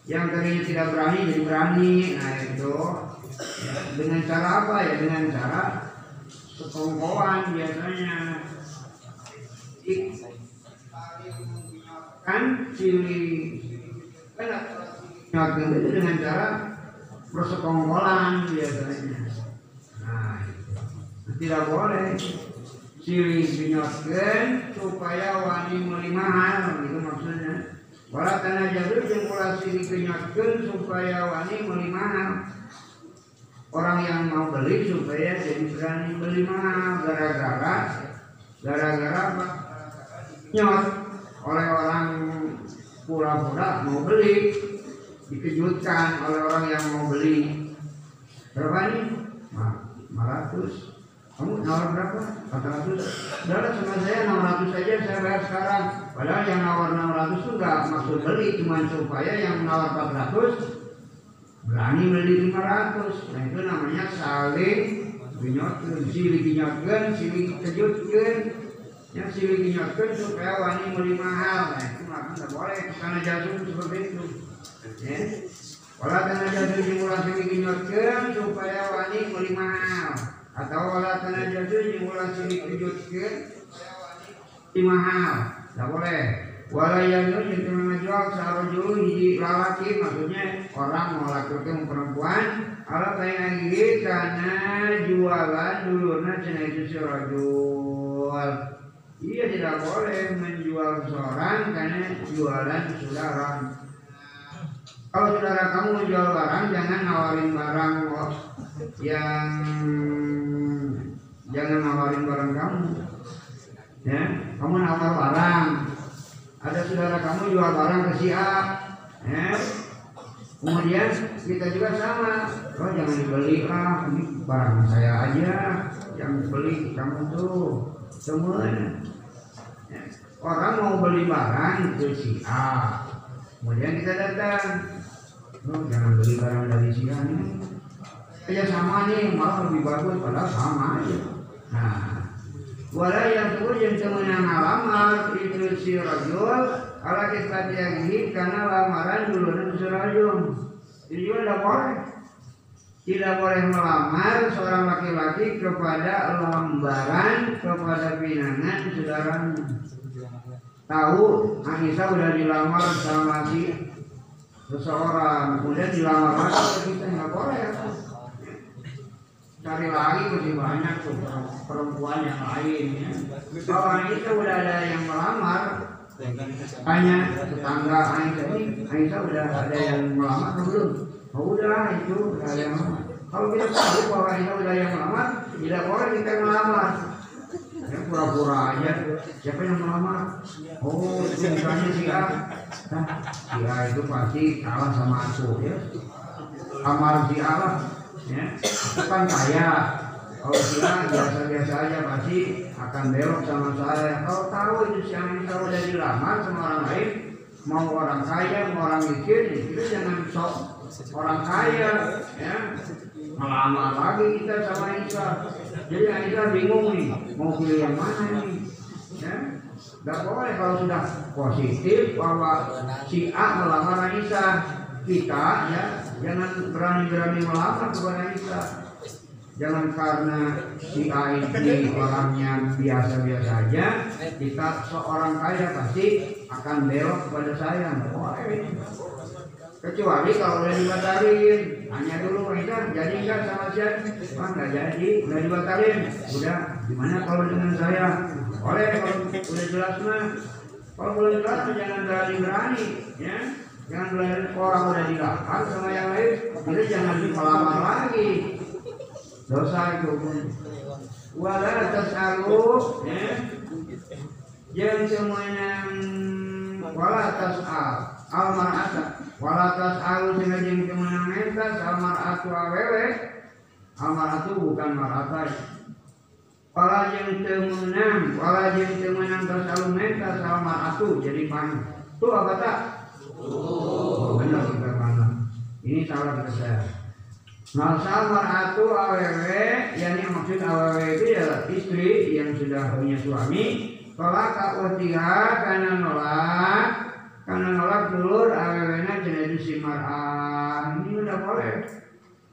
Speaker 1: yang tadinya tidak berani jadi berani. Nah itu. Dengan cara apa ya? Dengan cara sekongkolan biasanya. Kan cili kan itu dengan cara persekongkolan biasanya. Nah tidak boleh cili binyotkan supaya wani meli mahal gitu maksudnya. Wala tanah jatuh jeung ulah cili binyotkan supaya wani mahal orang yang mau beli supaya jadi berani beli mahal gara-gara gara-gara apa? Nyot oleh orang pura-pura mau beli dikejutkan oleh orang yang mau beli. Berapa nih? 500 kamu nawar berapa? 400 Udah sama saya 600 saja saya bayar sekarang. Padahal yang nawar 600 itu nggak maksud beli cuma supaya yang nawar 400 berani beli 500 nah itu namanya saling binyotkan silih binyotkan silih kejutkan yang silih binyotkan supaya wani beli mahal. Nah itu maka tidak boleh. Karena jatuh seperti itu. Ya. Wala tanah jatuh silih binyotkan supaya wani beli mahal atau wala tanah jatuh jumlah silih kejutkan supaya wani beli mahal tidak boleh lalaki maksudnya orang mau laki-laki mau perempuan ala kayak gigi karena jualan dulunya cina itu sarojul iya tidak boleh menjual seorang karena jualan saudara kalau saudara kamu menjual barang jangan nawarin barang yang jangan nawarin barang kamu. Ya kamu nawar barang. Ada saudara kamu jual barang ke si A. Ya. kemudian kita juga sama. Oh jangan dibeli lah ini barang saya aja. Yang beli kamu tuh. Semua ya. orang mau beli barang itu si A. Kemudian kita datang. Oh, jangan beli barang dari si A nih ya sama nih malah lebih bagus padahal sama aja nah wala yang tuh yang temenang alamar itu si rajul ala kita yang ini karena lamaran dulu dan si rajul ini juga tidak boleh tidak boleh melamar seorang laki-laki kepada lembaran kepada pinangan saudaranya. Tahu Anissa udah dilamar sama si seseorang, kemudian dilamar lagi kita nggak boleh. Cari lagi masih banyak tuh perempuan yang lain ya. Kalau Anissa udah ada yang melamar, hanya tetangga Aisyah Aisyah udah ada yang melamar belum? Oh, udah itu ada yang melamar. Kalau kita tahu bahwa itu udah yang melamar, tidak boleh kita melamar. Ya pura-pura aja. Siapa yang melamar? Oh, itu misalnya si A. Nah, si A itu pasti kalah sama aku ya. Amar si A. Ya, kan kaya. Kalau A biasa-biasa aja pasti akan belok sama saya. Kalau tahu itu si A itu udah dilamar sama orang lain, mau orang kaya, mau orang miskin, itu jangan sok orang kaya, ya melamar lagi kita sama Isa. Jadi Isa bingung nih, mau pilih yang mana nih? Ya, Gak boleh kalau sudah positif bahwa si A melamar Isa, kita ya jangan berani-berani melamar kepada Isa. Jangan karena si A ini orangnya biasa-biasa saja, kita seorang kaya pasti akan belok kepada saya. Boleh kecuali kalau udah dibatalin. Hanya dulu kita jadi nggak sama siapa? Wah nggak jadi udah dibatalin. Udah gimana kalau dengan saya? Oleh kalau udah jelas mah. Kalau belum jelas jangan berani berani ya jangan berani orang udah dilakukan sama yang lain kita jangan melamar lagi. Dosa itu. Wala tasalu ya. Jangan semuanya wala tasal. Almar'ata. Wala tas'alu sehingga jeung teu meunang mentas almar'atu awewe almar'atu bukan mar'ata. Wala jeung teu meunang wala jeung teu meunang tas'alu mentas almar'atu jadi pan tu apa tak benar kita mana? Ini salah kita saya Masa mar'atu awewe, yang maksud awewe itu adalah istri yang sudah punya suami. Kalau kak karena nolak, karena nolak dulur awewena jadi si mar'ah ini udah boleh.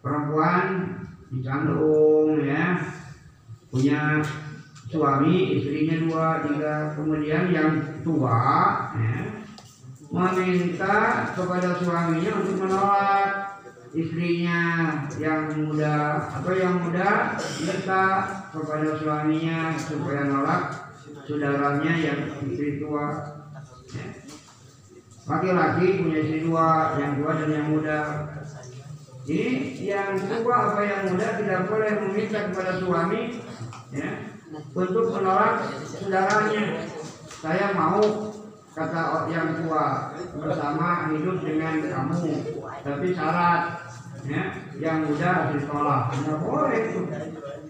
Speaker 1: Perempuan dicandung ya. Punya suami istrinya dua tiga. Kemudian yang tua ya, meminta kepada suaminya untuk menolak istrinya yang muda atau yang muda minta kepada suaminya supaya nolak saudaranya yang istri tua. Laki-laki punya istri dua yang tua dan yang muda. Ini yang tua apa yang muda tidak boleh meminta kepada suami ya untuk menolak saudaranya. Saya mau kata yang tua bersama hidup dengan kamu. Tapi syarat ya yang muda ditolak. Tidak boleh itu.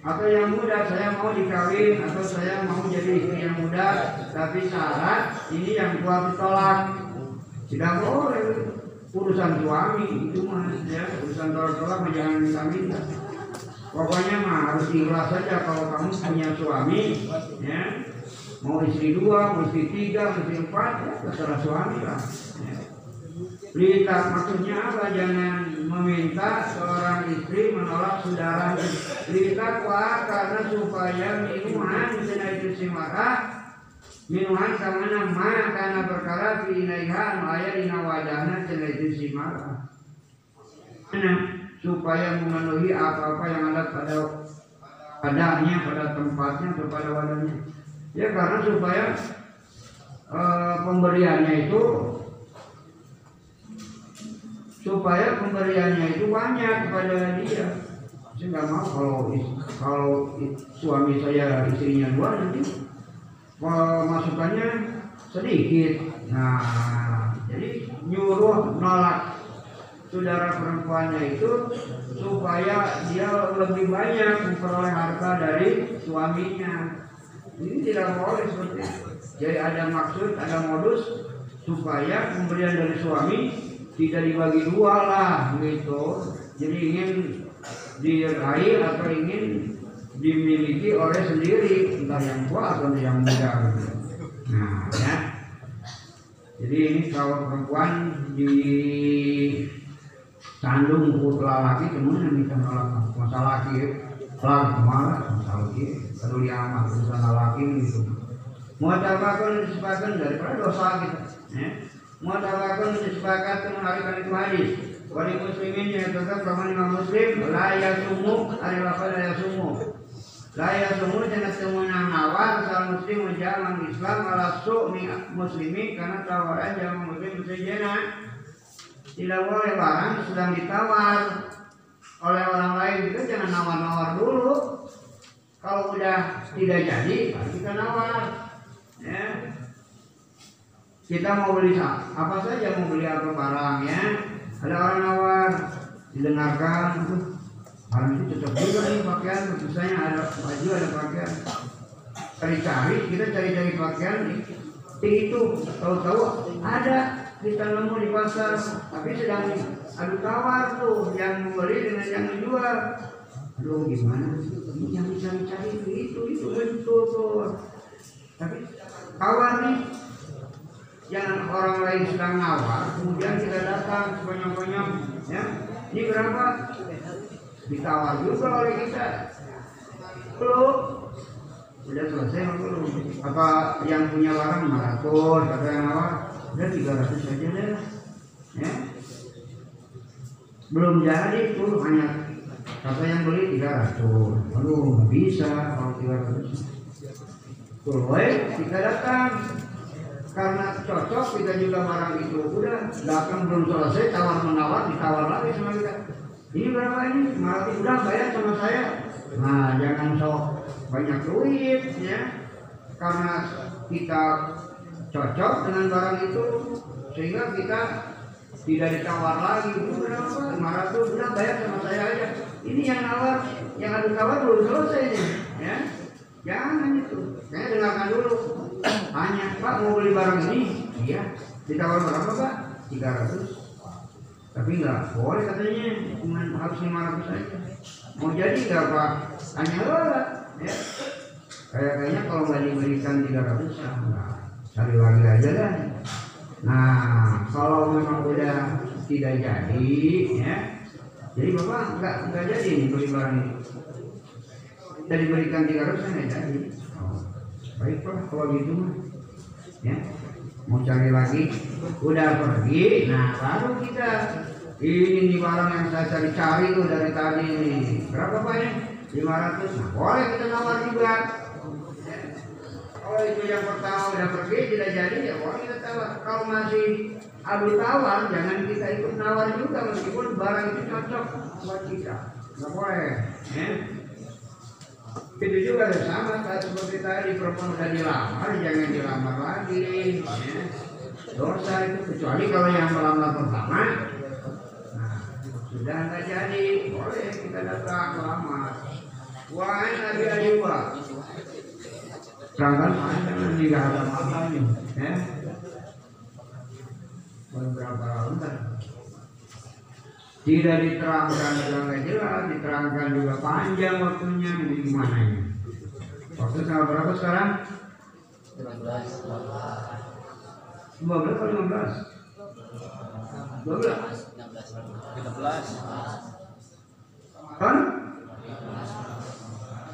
Speaker 1: Atau yang muda saya mau dikawin atau saya mau jadi istri yang muda tapi syarat ini yang tua ditolak. Tidak boleh. Urusan suami itu mah ya. Urusan tolak-tolak jangan minta-minta pokoknya mah harus ikhlas saja kalau kamu punya suami ya mau istri dua, mau istri tiga, mau istri empat, ya terserah suami lah. Berita maksudnya apa? Jangan meminta seorang istri menolak saudara. Berita kuat karena supaya minuman bisa itu si maka minuman sama nama karena perkara pinaihan maya dina wadana cina itu si maka. supaya memenuhi apa-apa yang ada pada padanya, pada tempatnya, kepada wadahnya ya karena supaya e, pemberiannya itu supaya pemberiannya itu banyak kepada dia saya nggak mau kalau kalau suami saya istrinya dua nanti masukannya sedikit nah jadi nyuruh nolak saudara perempuannya itu supaya dia lebih banyak memperoleh harta dari suaminya. Ini tidak boleh seperti. Jadi ada maksud, ada modus supaya pemberian dari suami tidak dibagi dua lah gitu. Jadi ingin diraih atau ingin dimiliki oleh sendiri entah yang tua atau yang muda. Nah ya. Jadi ini kalau perempuan di Sandung putra laki yang minta nolak masalah laki kelar ke mana masalah laki diamat urusan laki gitu mau tabakan disepakkan daripada dosa kita ya. mau tabakan disepakkan menarikan itu hadis. Wali muslimin yang tetap kamu imam muslim la yasumu ada apa la yasumu. La yasumu jangan semuanya nawar salah muslim menjalan islam ala su'mi muslimi karena tawaran jangan muslim sejena tidak boleh barang sedang ditawar oleh orang lain kita jangan nawar-nawar dulu kalau udah tidak jadi kita nawar ya. Kita mau beli apa saja mau beli apa barang ya. Ada orang nawar didengarkan barang itu cocok juga nih pakaian misalnya ada baju ada pakaian. Cari-cari kita cari-cari pakaian itu tahu-tahu ada kita nemu di pasar tapi sedang adu tawar tuh yang membeli dengan yang menjual aduh gimana? Yang bisa dicari itu itu itu tuh tapi kawan nih yang orang lain sedang nawar kemudian kita datang sebanyak-banyak ya. Ini berapa? Ditawar juga oleh kita. Belum. Udah selesai belum. Apa yang punya barang 500 kata yang nawar udah 300 saja deh ya. Belum jadi tuh hanya kata yang beli 300 aduh nggak bisa kalau 300 tuh kita datang. Karena cocok kita juga barang itu. Udah datang belum selesai tawar menawar ditawar lagi sama kita. Ini berapa ini? Malah udah bayar sama saya. Nah jangan sok banyak duit ya. Karena kita cocok dengan barang itu sehingga kita tidak ditawar lagi. Berapa 500 udah bayar sama saya aja ini yang nawar yang ada tawar belum selesai nih ya. Jangan itu. Saya dengarkan dulu. Hanya pak mau beli barang ini? Iya. Ditawar berapa pak? 300 tapi nggak boleh katanya. Cuma harus 500 saja mau jadi nggak pak? Hanya lah ya. Kayak kayaknya kalau nggak diberikan 300 ya enggak cari lagi aja kan nah kalau memang udah tidak jadi ya jadi bapak nggak nggak jadi nih beli barang ini. Tidak diberikan 300 saya nggak jadi. Oh, baiklah kalau gitu mah. Ya mau cari lagi? Udah pergi. Nah baru kita. Ini barang yang saya cari-cari tuh dari tadi nih berapa pak ya 500 nah boleh kita nawar juga. Kalau itu yang pertama udah pergi tidak jadi ya boleh kita tawar. Kalau masih adu tawar jangan kita ikut nawar juga meskipun barang itu cocok buat kita. Nggak boleh ya. Itu juga sama kayak seperti tadi perempuan udah dilamar jangan dilamar lagi ya. dosa itu kecuali kalau yang melamar pertama. Nah, sudah nggak jadi boleh kita datang melamar. Wahai Nabi Ayub Sedangkan jangan tidak ada makanya ya beberapa tahun tidak diterangkan dengan jelas, diterangkan juga panjang waktunya ini gimana ini. Waktu tanggal berapa sekarang?
Speaker 2: 15
Speaker 1: 12 atau 15? 12
Speaker 2: 16
Speaker 1: kan?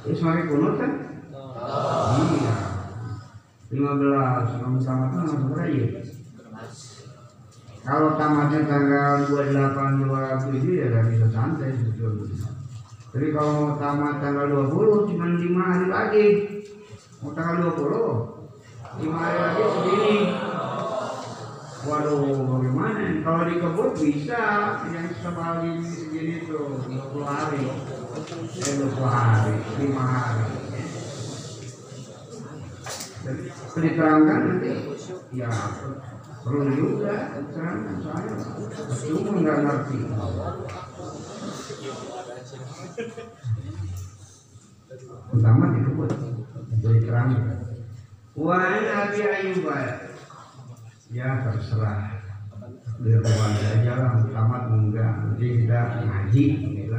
Speaker 1: Ismail kunut kan? Iya 15 kamu tamatnya masuk aja kalau tamatnya tanggal 28 27 ya gak bisa santai sebetulnya jadi kalau mau tamat tanggal 20 cuma 5 hari lagi. Mau tanggal 20 5 hari lagi segini waduh bagaimana? Kalau di kebun bisa yang sekali segini tuh 20 hari. Eh 20 hari 5 hari. Diterangkan nanti ya Perundungan sana saya cuma nggak ngerti. Pertama direbut dari keramik. Wan Abi Ayub ya terserah di ruang aja lah Muhammad enggak jadi ngaji gitu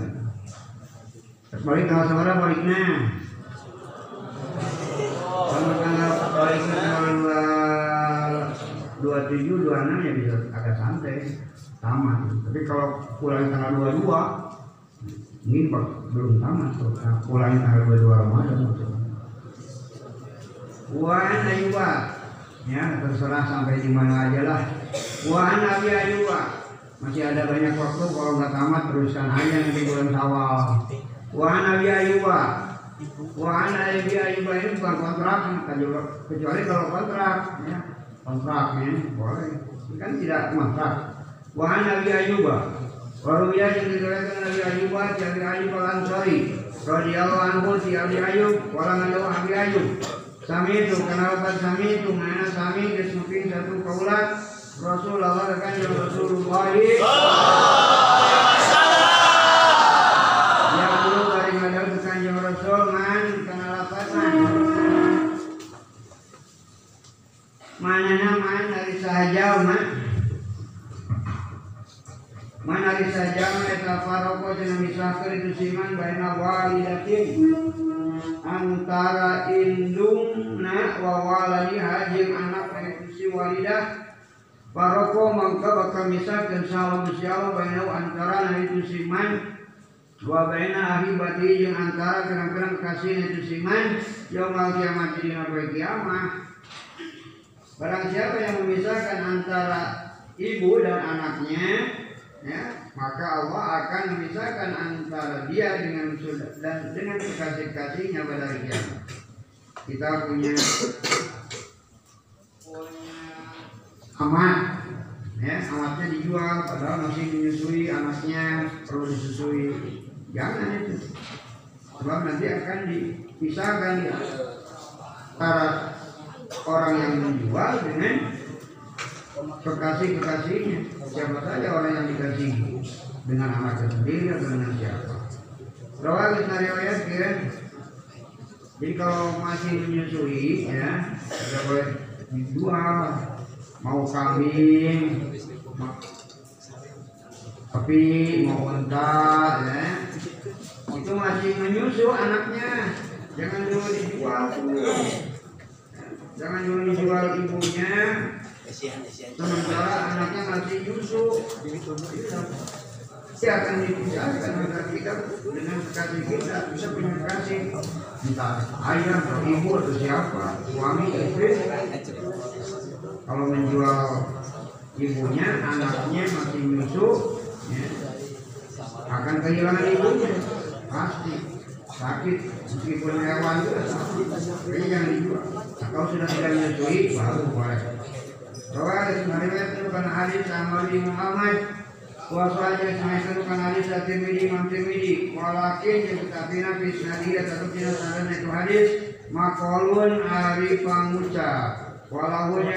Speaker 1: Terbalik kalau seorang baliknya kalau tanggal baliknya 27, 26 ya bisa agak santai. Tamat gitu. tapi kalau pulang tanggal 22 ini belum tamat pulang tanggal 22 Ramadan Wan Ayuba ya terserah sampai di mana aja lah. Wan Abi Ayuba masih ada banyak waktu kalau nggak tamat teruskan aja nanti bulan awal. Wan Nabi Ayuba Wan Nabi Ayuba ini bukan kontrak kecuali kalau kontrak ya kontraknya boleh. Ini kan tidak kontrak. Wan Nabi Ayuba Waruya yang diriwayatkan Nabi Ayuba Nabi Ayub al-Ansari radhiyallahu anhu si Abi Ayub walang ada Abi Ayub. Sami itu kenapa sami itu mana sami disupin satu kaulat Rasulullah kan yang Rasulullah yang dulu dari ngadal ke kanjeng Rasul man kenapa man mana man dari sahaja man man dari sahaja man eta faroko jangan misahkan itu siman baina walidatin antara indungna wa waladi hajim anak itu si walidah. Baroko mangka bakal misal dan salam siapa bainau antara itu siman. Wa baina ahibati yang antara kerang-kerang kasih itu siman. Yaumul kiamat di hari kiamat. Barang siapa yang memisahkan antara ibu dan anaknya ya maka Allah akan memisahkan antara dia dengan dan dengan kekasih-kasihnya pada hari. Kita punya amat, ya amatnya dijual padahal masih menyusui anaknya perlu disusui, jangan itu. Sebab nanti akan dipisahkan ya, antara orang yang menjual dengan kekasih-kekasihnya siapa saja orang yang dikasih dengan anaknya sendiri atau dengan siapa? Rawal kita riwayat kira jadi kalau masih menyusui ya tidak boleh dijual mau kambing sapi mau unta ya. Itu masih menyusu anaknya. Jangan dulu dijual. Jangan dulu dijual ibunya sementara anaknya masih nyusu dia akan dipisahkan maka kita dengan kekasih kita bisa punya kasih entah ayah atau ibu atau siapa suami istri. Kalau menjual ibunya anaknya masih nyusu ya, akan kehilangan ibunya. Pasti. Sakit. Meskipun hewan juga sakit jadi jangan dijual. Nah, kalau sudah tidak menyusui baru boleh Rawal Ismail itu kan hadis Amali Muhammad Kuasanya Ismail itu kan hadis At-Tirmidhi Imam Tirmidhi Walakin yang Nabi Sanadiyah Tetap tidak saran itu hadis Makolun hari pangucap Walaunya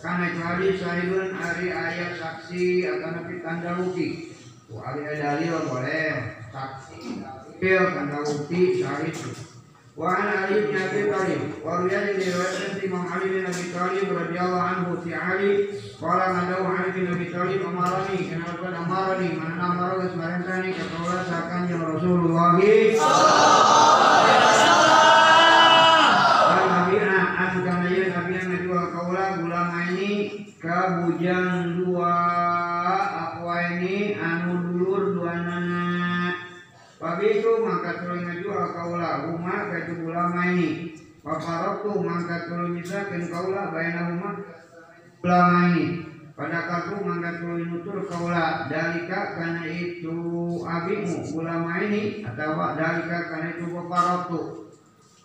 Speaker 1: Karena hadis Sahibun hari ayat saksi Atau nabi tanda bukti ada dalil boleh Saksi Dalil tanda bukti Sahih وعن علي بن ابي طالب وروي روايه الامام علي بن ابي طالب رضي الله عنه في علي قال له علي بن ابي طالب امرني كما قال امرني من امر اسماعيل ثاني كقول ساكن رسول الله Nabi rumah ka itu ulama ini. Paparoktu mangkat tuluy misakeun kaula ulama ini. Pada kartu mangkat tuluy nutur kaula dalika karena itu abimu ulama ini atau dalika karena itu paparoktu.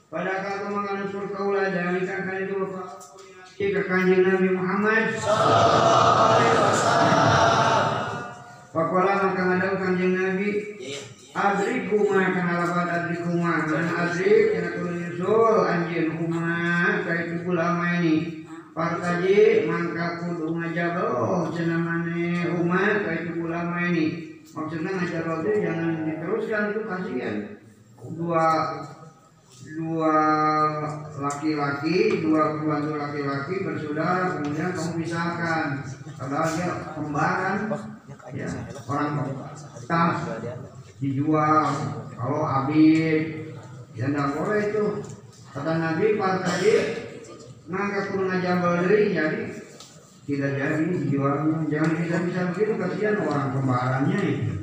Speaker 1: Pada kartu mangkat nutur kaula dalika karena itu paparoktu ke kanjeng Nabi Muhammad Pakola maka ngadau kanjeng Nabi Adrikuma kana lapan adrikuma Man adrik kana kudu nyusul anjir kuma Kaitu ulama ini Partaji mangka kudu ngajabel cenah maneh umat itu ulama ini. Maksudnya ngajabel itu jangan diteruskan itu kasihan. Dua dua laki-laki, dua pembantu laki-laki bersaudara kemudian kamu pisahkan. Padahal dia kembaran, ya, orang tas dijual. Kalau abid, ya tidak boleh itu. Kata Nabi, Partaji maka kudu ngajabel deui jadi tidak jadi dijualnya jangan bisa bisa begitu kasihan orang kembarannya itu.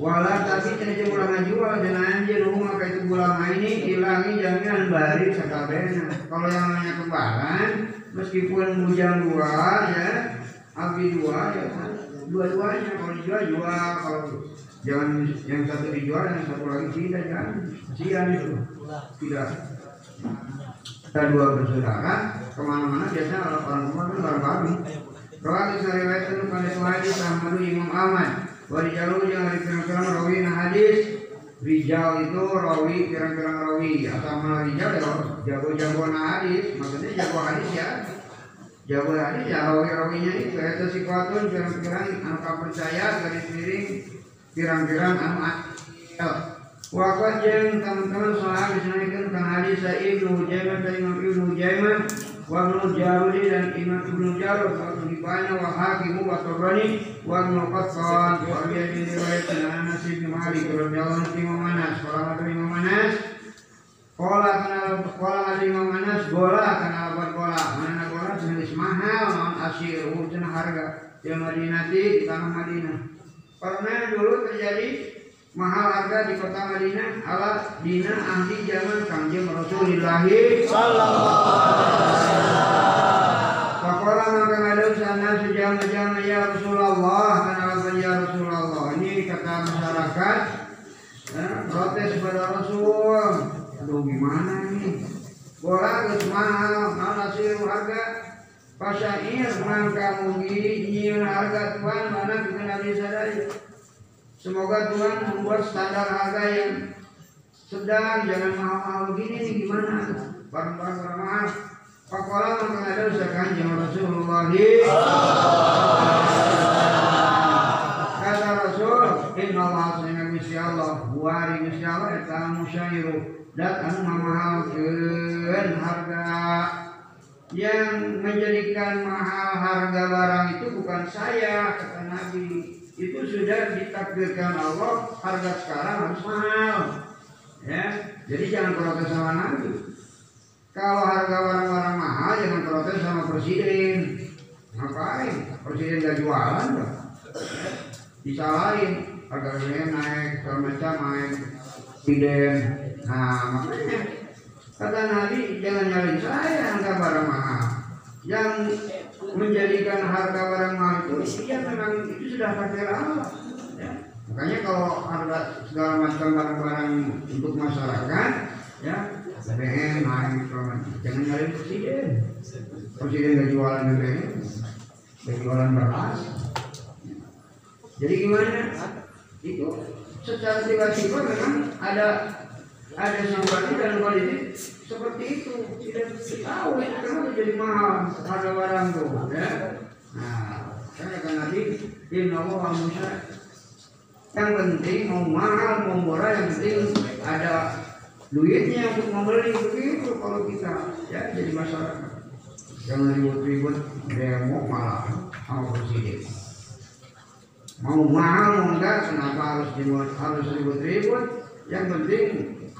Speaker 1: Wala tapi cenah jeung urang ngajual dan anjeun rumah ka itu ulama ini hilangi jaminan bari sakabehna kalau yang namanya kembaran meskipun bujang dua ya abdi dua ya dua-duanya. Kalau dijual jual. Kalau jangan yang satu dijual yang satu lagi tidak jangan kasihan itu tidak. Kita dua bersaudara ke mana-mana. Biasanya orang orang rumah kan orang Rawat dari riwayat itu pada hadis Ahmad Imam Ahmad. Wadi jalur yang dari pirang-pirang rawi nah hadis. Rijal itu rawi pirang-pirang rawi. Asal mana Rijal ya jago-jago nah hadis. Maksudnya jago hadis ya. Jago hadis ya rawi-rawinya itu. Itu si kuatun pirang-pirang anu percaya garis miring pirang-pirang anu akal jeng teman-teman soal disanakan kan hadis Ibnu Hujaimah dan Imam Ibnu Hujaimah wa Ibnu dan Imam Ibnu Jarud wa Ibnu wa Hakim wa Tabrani wa Ibnu Qattan wa Abi bin riwayat an Anas bin Malik radhiyallahu anhu Imam Anas qala ada Imam Anas. Qala kana qala ada Imam Anas gola kana apa gola mana gola jenis mahal non asir ujian harga. Di Madinah di tanah Madinah pernah dulu terjadi mahal harga di kota Madinah ala dina ahli zaman kanjeng Rasulullah Pakola maka ngadau sana sejam-jam ya Rasulullah kenapa ya Rasulullah. Ini kata masyarakat eh, protes pada Rasul. Aduh gimana ini? Bola geus mahal mana sih harga pasyair mangka mugi nyiun harga tuan mana kita nabi sadari Semoga Tuhan membuat standar harga yang sedang, jangan mahal-mahal begini nih gimana? Barang-barang mahal. Pakola ada usahakan jangan Rasulullah. Kata Rasul, Inna Allah sehingga misi Allah, buari misi Allah, eta musyairu, dat anu mamahalkeun harga yang menjadikan mahal harga barang itu bukan saya kata Nabi. Itu sudah ditakdirkan Allah harga sekarang harus mahal. Ya jadi jangan protes sama Nabi. Kalau harga barang-barang mahal jangan protes sama presiden. Ngapain? Presiden gak jualan loh disalahin harga naik segala macam naik. Presiden nah makanya kata Nabi jangan nyalain saya harga barang mahal. Yang menjadikan harga barang mahal itu iya memang itu sudah takdir Allah ya. makanya kalau harga segala macam barang-barang untuk masyarakat ya BBM naik jangan nyari presiden. Presiden gak jualan BBM gak jualan beras. Jadi gimana? Itu secara tiba-tiba memang ada ada situasi dan kondisi seperti itu. Tidak tahu. Itu kenapa jadi mahal harga barang tuh ya? Nah saya akan nanti Inna Allah Musa. Yang penting mau mahal mau murah yang penting ada duitnya untuk membeli. Begitu kalau kita ya jadi masyarakat. Jangan ribut-ribut demo malah sama presiden mau mahal mau enggak kenapa harus ribut harus ribut-ribut? Yang penting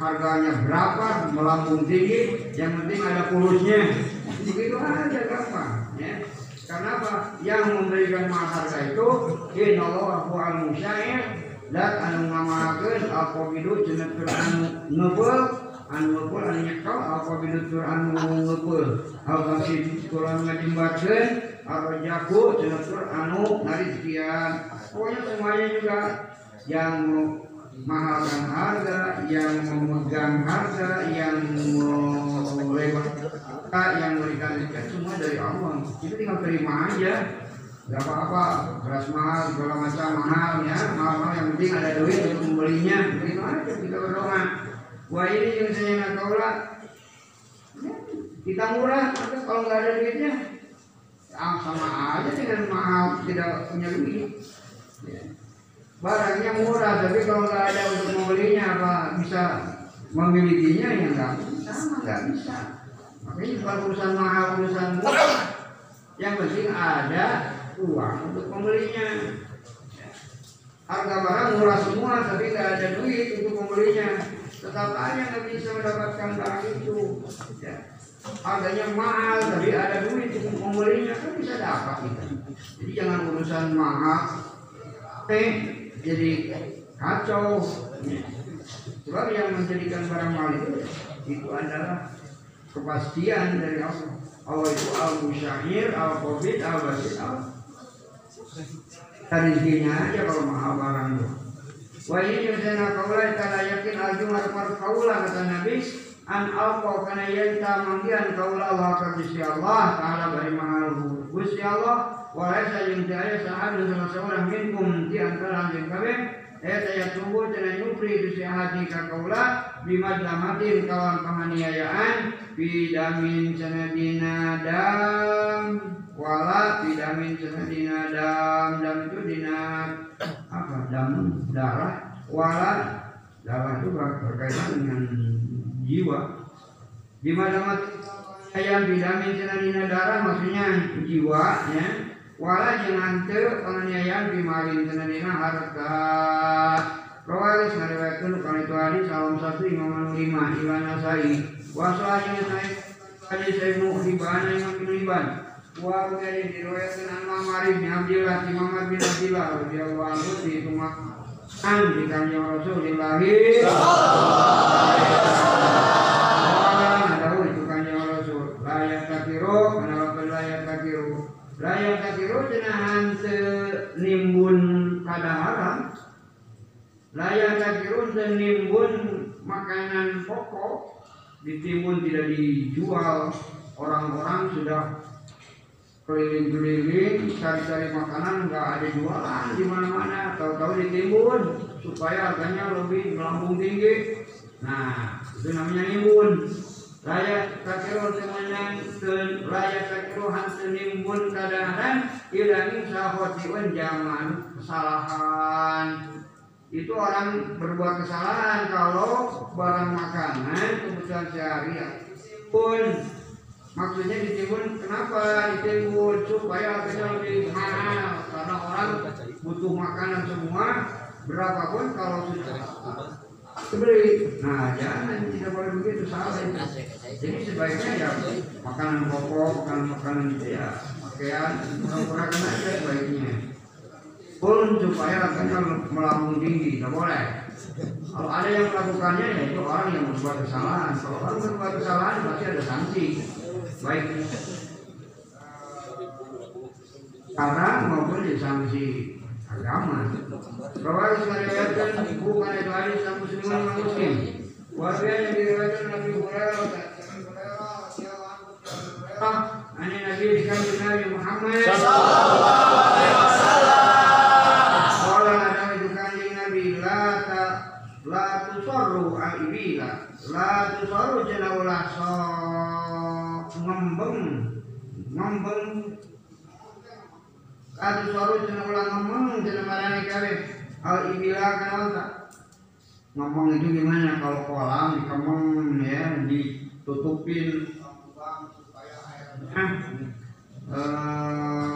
Speaker 1: harganya berapa? Melambung tinggi. Yang penting ada kurusnya begitu aja gampang ya. Karena yang memberikan mahal harga itu inna Allah al musyair dan anu ngamahakeun alqabidu cenah anu ngebeul anu ngebeul anu nyekel alqabidu tur anu ngebeul alqasid tur anu ngajimbatkeun arjaku cenah tur anu narizkian pokoknya semuanya juga yang mahalkan harga, yang memegang harga, yang melewat yang memberikan rezeki semua dari Allah. Kita tinggal terima aja. Gak apa-apa, beras mahal, segala macam mahal ya, mahal-mahal yang penting ada duit untuk membelinya. Begitu aja kita berdoa. Wah ini yang saya nggak tahu lah. Kita murah, maka kalau nggak ada duitnya, ah, sama aja dengan mahal tidak punya duit Ya. Barangnya murah tapi kalau nggak ada untuk membelinya apa bisa memilikinya ya nggak sama nggak bisa. makanya bukan urusan mahal urusan murah yang penting ada uang untuk membelinya. Harga barang murah semua tapi nggak ada duit untuk membelinya. Tetap aja nggak bisa mendapatkan barang itu. Ya. harganya mahal tapi ada duit untuk membelinya kan bisa dapat kita. Jadi jangan urusan mahal. Eh jadi kacau. Sebab yang menjadikan barang mahal itu itu adalah kepastian dari Allah. Allah itu al musyair al covid al. Basit al rezekinya aja kalau mahal barang itu. Wa ini yusana kaula kana yakin al jumar par kaula kata Nabi an alqa kana yanta manggian kaula Allah ka Gusti Allah taala bari mahal Gusti Allah wa laisa yung tiaya sahabat sama seorang minkum di antara anjing kabeh. Eta ya tunggu cenah nyupri di hati ka kaula bimadlamatin kawan penganiayaan bidamin cenah dina dam wala bidamin cenah dina dam dam itu dina apa dam darah wala darah itu berkaitan dengan jiwa. Bimadlamat ayam bidamin cenah dina darah maksudnya jiwa ya wala jangan te penganiayaan bimalin cenah dina harta Rawalis ngariwayatkeun kana itu hadis salam satu Imam anu lima Iwan Nasai. Wa sahih Nasai hadis Ibnu Hibban Imam Ibnu Hibban. Wa dari diriwayatkeun an Ma'mar bin Abdillah bin Muhammad bin Abdillah radhiyallahu anhu di rumah an di kanjeng Rasulullah. Ada itu kanjeng Rasul. Layak takiru, kenapa layak takiru? Layak takiru cenah hanteu nimbun kadaharan layak takirun dan nimbun makanan pokok. Ditimbun tidak dijual. Orang-orang sudah keliling-keliling cari-cari makanan nggak ada jualan. Di mana-mana tahu-tahu ditimbun supaya harganya lebih melambung tinggi. Nah itu namanya nimbun layak takiru semuanya layak takiru hantu nimbun kadang-kadang ilangin sahotiun jangan kesalahan. Itu orang berbuat kesalahan kalau barang makanan kebutuhan sehari pun maksudnya ditimbun kenapa? Ditimbun supaya harganya lebih mahal karena orang butuh makanan semua berapapun kalau sudah dibeli nah jangan tidak boleh begitu salah. Jadi sebaiknya ya makanan pokok makanan makanan itu ya. Pakaian murah-murahkan aja sebaiknya. Pun supaya harganya melambung tinggi, tidak boleh. Kalau ada yang melakukannya ya itu orang yang berbuat kesalahan. Kalau orang berbuat kesalahan pasti ada sanksi, baik. Sekarang maupun di agama. Rawal meriwayatkan bukan itu hadis yang muslimin yang muslim. Warga yang diriwayatkan Nabi Hurairah Ani Nabi Nabi Muhammad Kala ada itu kanjeng Nabi la ta la tusorru al ibila la tusorru jana ulah so ngembeng ngembeng la tusorru jana ulah ngembeng jana marani kawe al ibila kenal tak? Ngomong itu gimana? Kalau kolam dikemeng ya ditutupin. Ah, eh,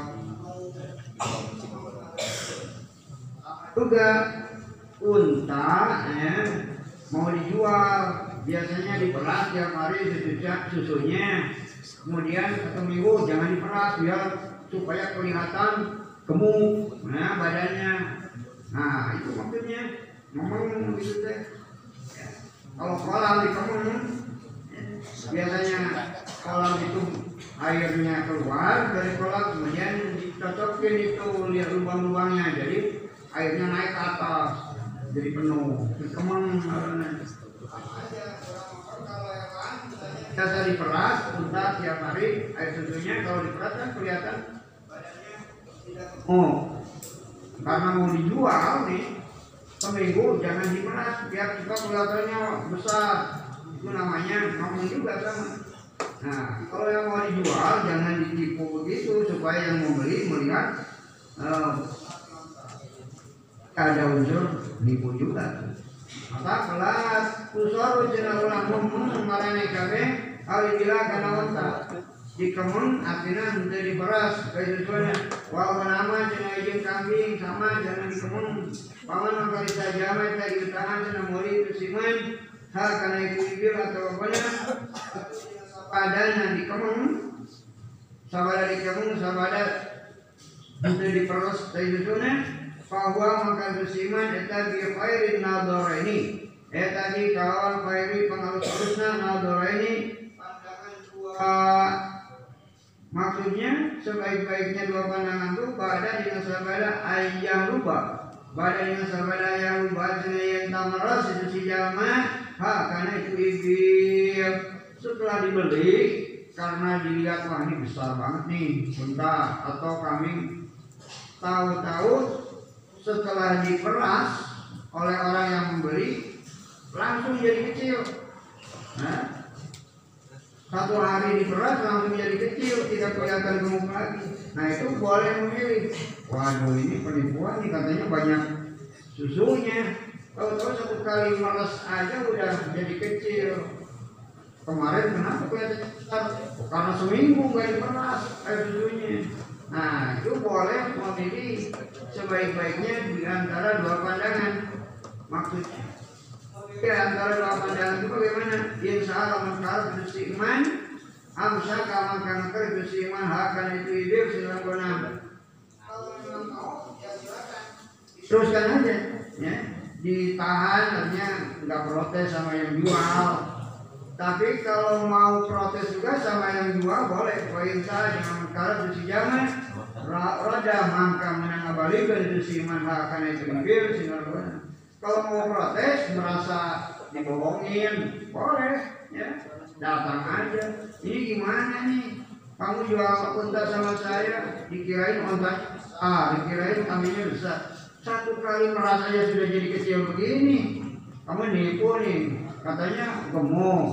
Speaker 1: juga unta ya, mau dijual. Biasanya diperas tiap hari susunya, susunya kemudian satu minggu jangan diperas biar supaya kelihatan gemuk nah badannya. Nah itu maksudnya. Ngomong gitu teh Ya. kalau kolam dikemeng ya, biasanya kolam itu airnya keluar dari kolam kemudian dicocokin itu lihat lubang-lubangnya jadi airnya naik ke atas jadi penuh. Kemang biasa diperas unta tiap hari air susunya kalau diperas kan kelihatan oh. Karena mau dijual nih seminggu jangan diperas biar kita kelihatannya besar. Itu namanya ngomong juga sama Nah, kalau yang mau dijual jangan ditipu begitu supaya yang mau beli melihat eh, ada unsur nipu juga. Maka kelas kusor cenah ulang mum marane kabe kali bila Di kemun artinya henteu diperas kayak tujuannya. Wal nama cenah ieu kambing sama jangan di kemun. Paman maka saja tadi di tangan cenah murid siman hal kana itu ibil atau apa padanya di kemung sabada di kemung sabada itu diperos dari dusuna bahwa maka dusiman eta bi khairin nadaraini eta di kawan khairi pengalus terusna nadaraini pandangan dua maksudnya sebaik-baiknya dua pandangan itu pada dengan sabada ayam lupa. Pada dengan sabada yang lupa yang tamaras itu si jalma ha karena itu ibil. Setelah dibeli karena dilihat wah ini besar banget nih unta atau kambing tahu-tahu setelah diperas oleh orang yang membeli langsung jadi kecil. Nah, satu hari diperas langsung jadi kecil tidak kelihatan gemuk lagi. Nah itu boleh memilih. Waduh ini penipuan nih katanya banyak susunya. Tahu-tahu satu kali meres aja udah jadi kecil. Kemarin kenapa kelihatan besar? Oh, karena seminggu nggak diperas air susunya. Nah itu boleh memilih sebaik-baiknya di antara dua pandangan. Maksudnya di antara dua pandangan itu bagaimana? Insya Allah mengkar itu iman amsa kaman kanker itu iman hakan itu ide silang gunam kalau memang mau ya silakan. Teruskan aja ya. Ditahan artinya nggak protes sama yang jual. Tapi kalau mau protes juga sama yang jual boleh. Poin saya dengan perkara itu jangan roda mangka menang balik dari itu siman akan itu mobil sinar kalau mau protes merasa dibohongin boleh ya. Datang aja. Ini gimana nih? Kamu jual unta sama saya dikirain unta ah dikirain kambingnya besar. Satu kali merasanya sudah jadi kecil begini kamu nipu nih. Katanya gemuk.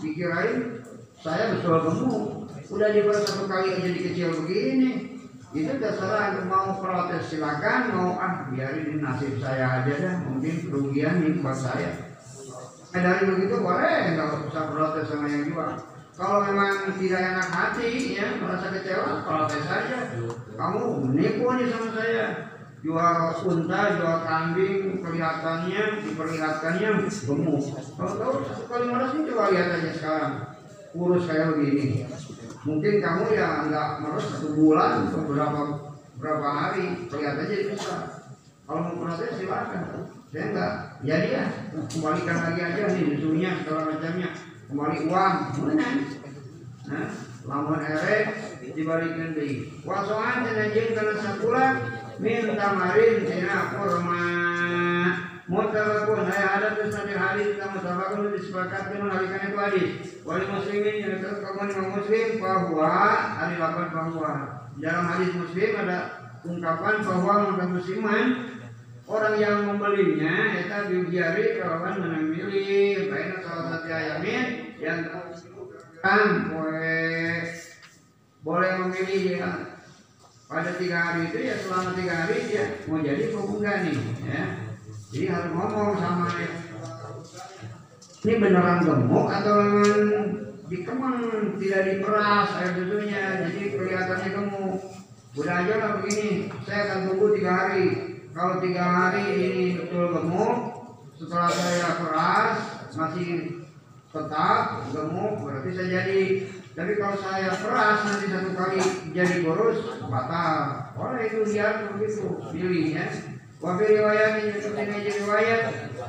Speaker 1: Dikirain saya betul gemuk. Udah diperas satu kali jadi kecil begini itu terserah mau protes silakan. Mau ah biarin ini nasib saya aja dah. Mungkin kerugian nih buat saya. Nah, dari begitu boleh nggak usah protes sama yang jual. Kalau memang tidak enak hati ya merasa kecewa protes saja kamu nipu nih sama saya. Jual unta, jual kambing, kelihatannya, diperlihatkannya gemuk. Kalau tahu satu kali meres ini coba lihat aja sekarang, kurus kayak begini. Mungkin kamu ya nggak meres satu bulan atau berapa hari, kelihatan aja bisa. Kalau mau proses silakan. Saya enggak, jadi ya kembalikan lagi aja nih susunya segala macamnya, kembali uang, mana? Nah, lamun erek dibalikin di. Wasoan anjing karena sebulan minta marin tina kurma mutabakun ayah ada terus nanti hadis kita mutabakun disepakati menghalikan itu hadis wali muslimin yang terus kamu imam muslim bahwa hari lapan bahwa dalam hadis muslim ada ungkapan bahwa maka musliman orang yang membelinya itu diujiari kalau memilih baik salah satu ayamin yang kan boleh boleh memilih ya pada tiga hari itu ya selama tiga hari dia mau jadi enggak nih ya jadi harus ngomong sama ini beneran gemuk atau memang dikemang tidak diperas air susunya jadi kelihatannya gemuk. Udah aja lah begini saya akan tunggu tiga hari. Kalau tiga hari ini betul gemuk setelah saya peras masih tetap gemuk berarti saya jadi. Tapi kalau saya peras nanti satu kali jadi boros batal. Oleh itu lihat begitu pilih ya. Wafi riwayat ini seperti riwayat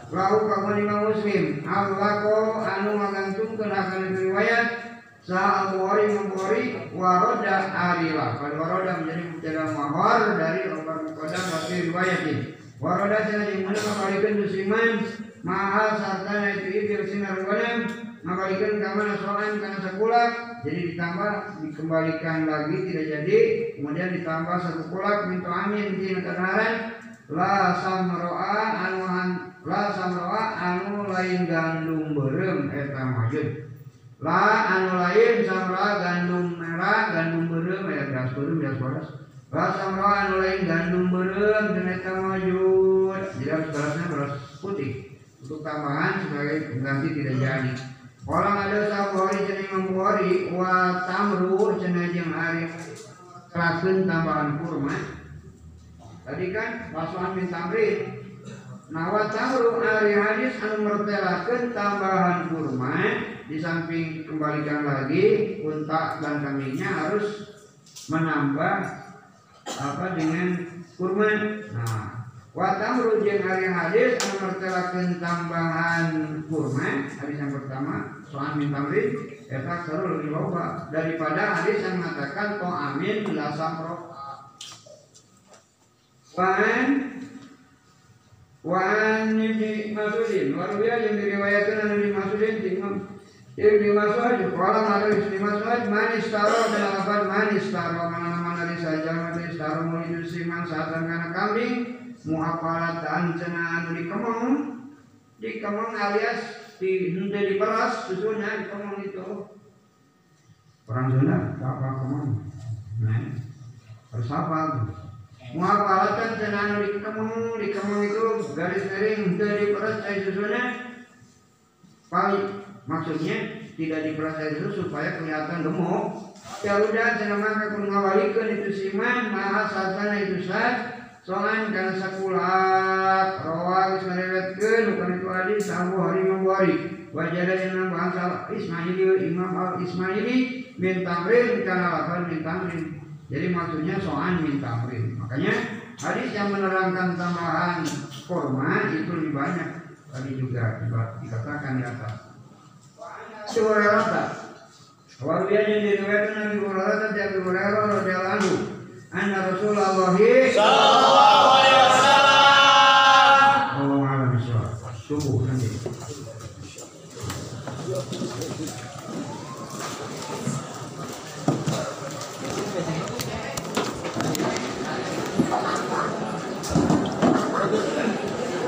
Speaker 1: Lahu kamu lima muslim. Allah ko anu magantungkan akan riwayat Sa'al buhari membuhari Waroda arilah Pada waroda menjadi mubtada mahar Dari obat mukodam wafi riwayat ini. Waroda saya di mana Mengalikan musiman Mahal sartana itu ibil sinar wadam Mengalikan kamana soalan karena sekulak jadi ditambah dikembalikan lagi tidak jadi kemudian ditambah satu kulak minta amin di kebenaran la samroa anu la samroa anu lain gandum berem eta majud La anu lain samra gandum merah gandum beureum aya beras beureum beras bodas. La samra anu lain gandum beureum teu eta mawujud. Jadi berasnya beras putih. Untuk tambahan sebagai pengganti tidak jadi. Orang ada sabori Imam Bukhari wa tamru cenah jeung ari tambahan kurma. Tadi kan basuhan min tamrin Nawa tamru ari hadis anu mertelakeun tambahan kurma di samping kembalikan lagi unta dan kambingnya harus menambah apa dengan kurma. Nah, wa tamru jeung ari hadis anu mertelakeun tambahan kurma hadis yang pertama soal min tamrin eta lebih loba daripada hadis yang mengatakan to amin la samro Wan Wan Ibni Masudin Warbiya yang diriwayatkan oleh Ibni Masudin Ibni Masud Kalau ada Ibni Masud Manis taro dan lafad manis taro Mana-mana dari saja Manis taro Mulidu siman saat dengan kambing Muhafalatan cenaan di kemong Di kemong alias di Hente di beras Susunya di kemong itu. Orang Sunda Apa kemong Nah Harus cenaan di kemong Di kemong itu garis miring Hente di beras Saya susunya. Paling maksudnya tidak dipercaya itu supaya kelihatan gemuk. Ya udah jangan maka kun ngawalikeun itu siman maha satana itu sat soalnya karena sakulat rawa geus ngariwetkeun bukan itu hadis Hari Mambari wajada yang bangsa Ismaili Imam Al Ismaili min tamrin kana lafal min tamrin jadi maksudnya soal min tamrin. Makanya hadis yang menerangkan tambahan kurma itu lebih banyak. Tadi juga dikatakan di atas. Hurairah Warbiya yang diriwayatkan Nabi Hurairah dari Abu Hurairah radhiyallahu anhu anna Rasulullah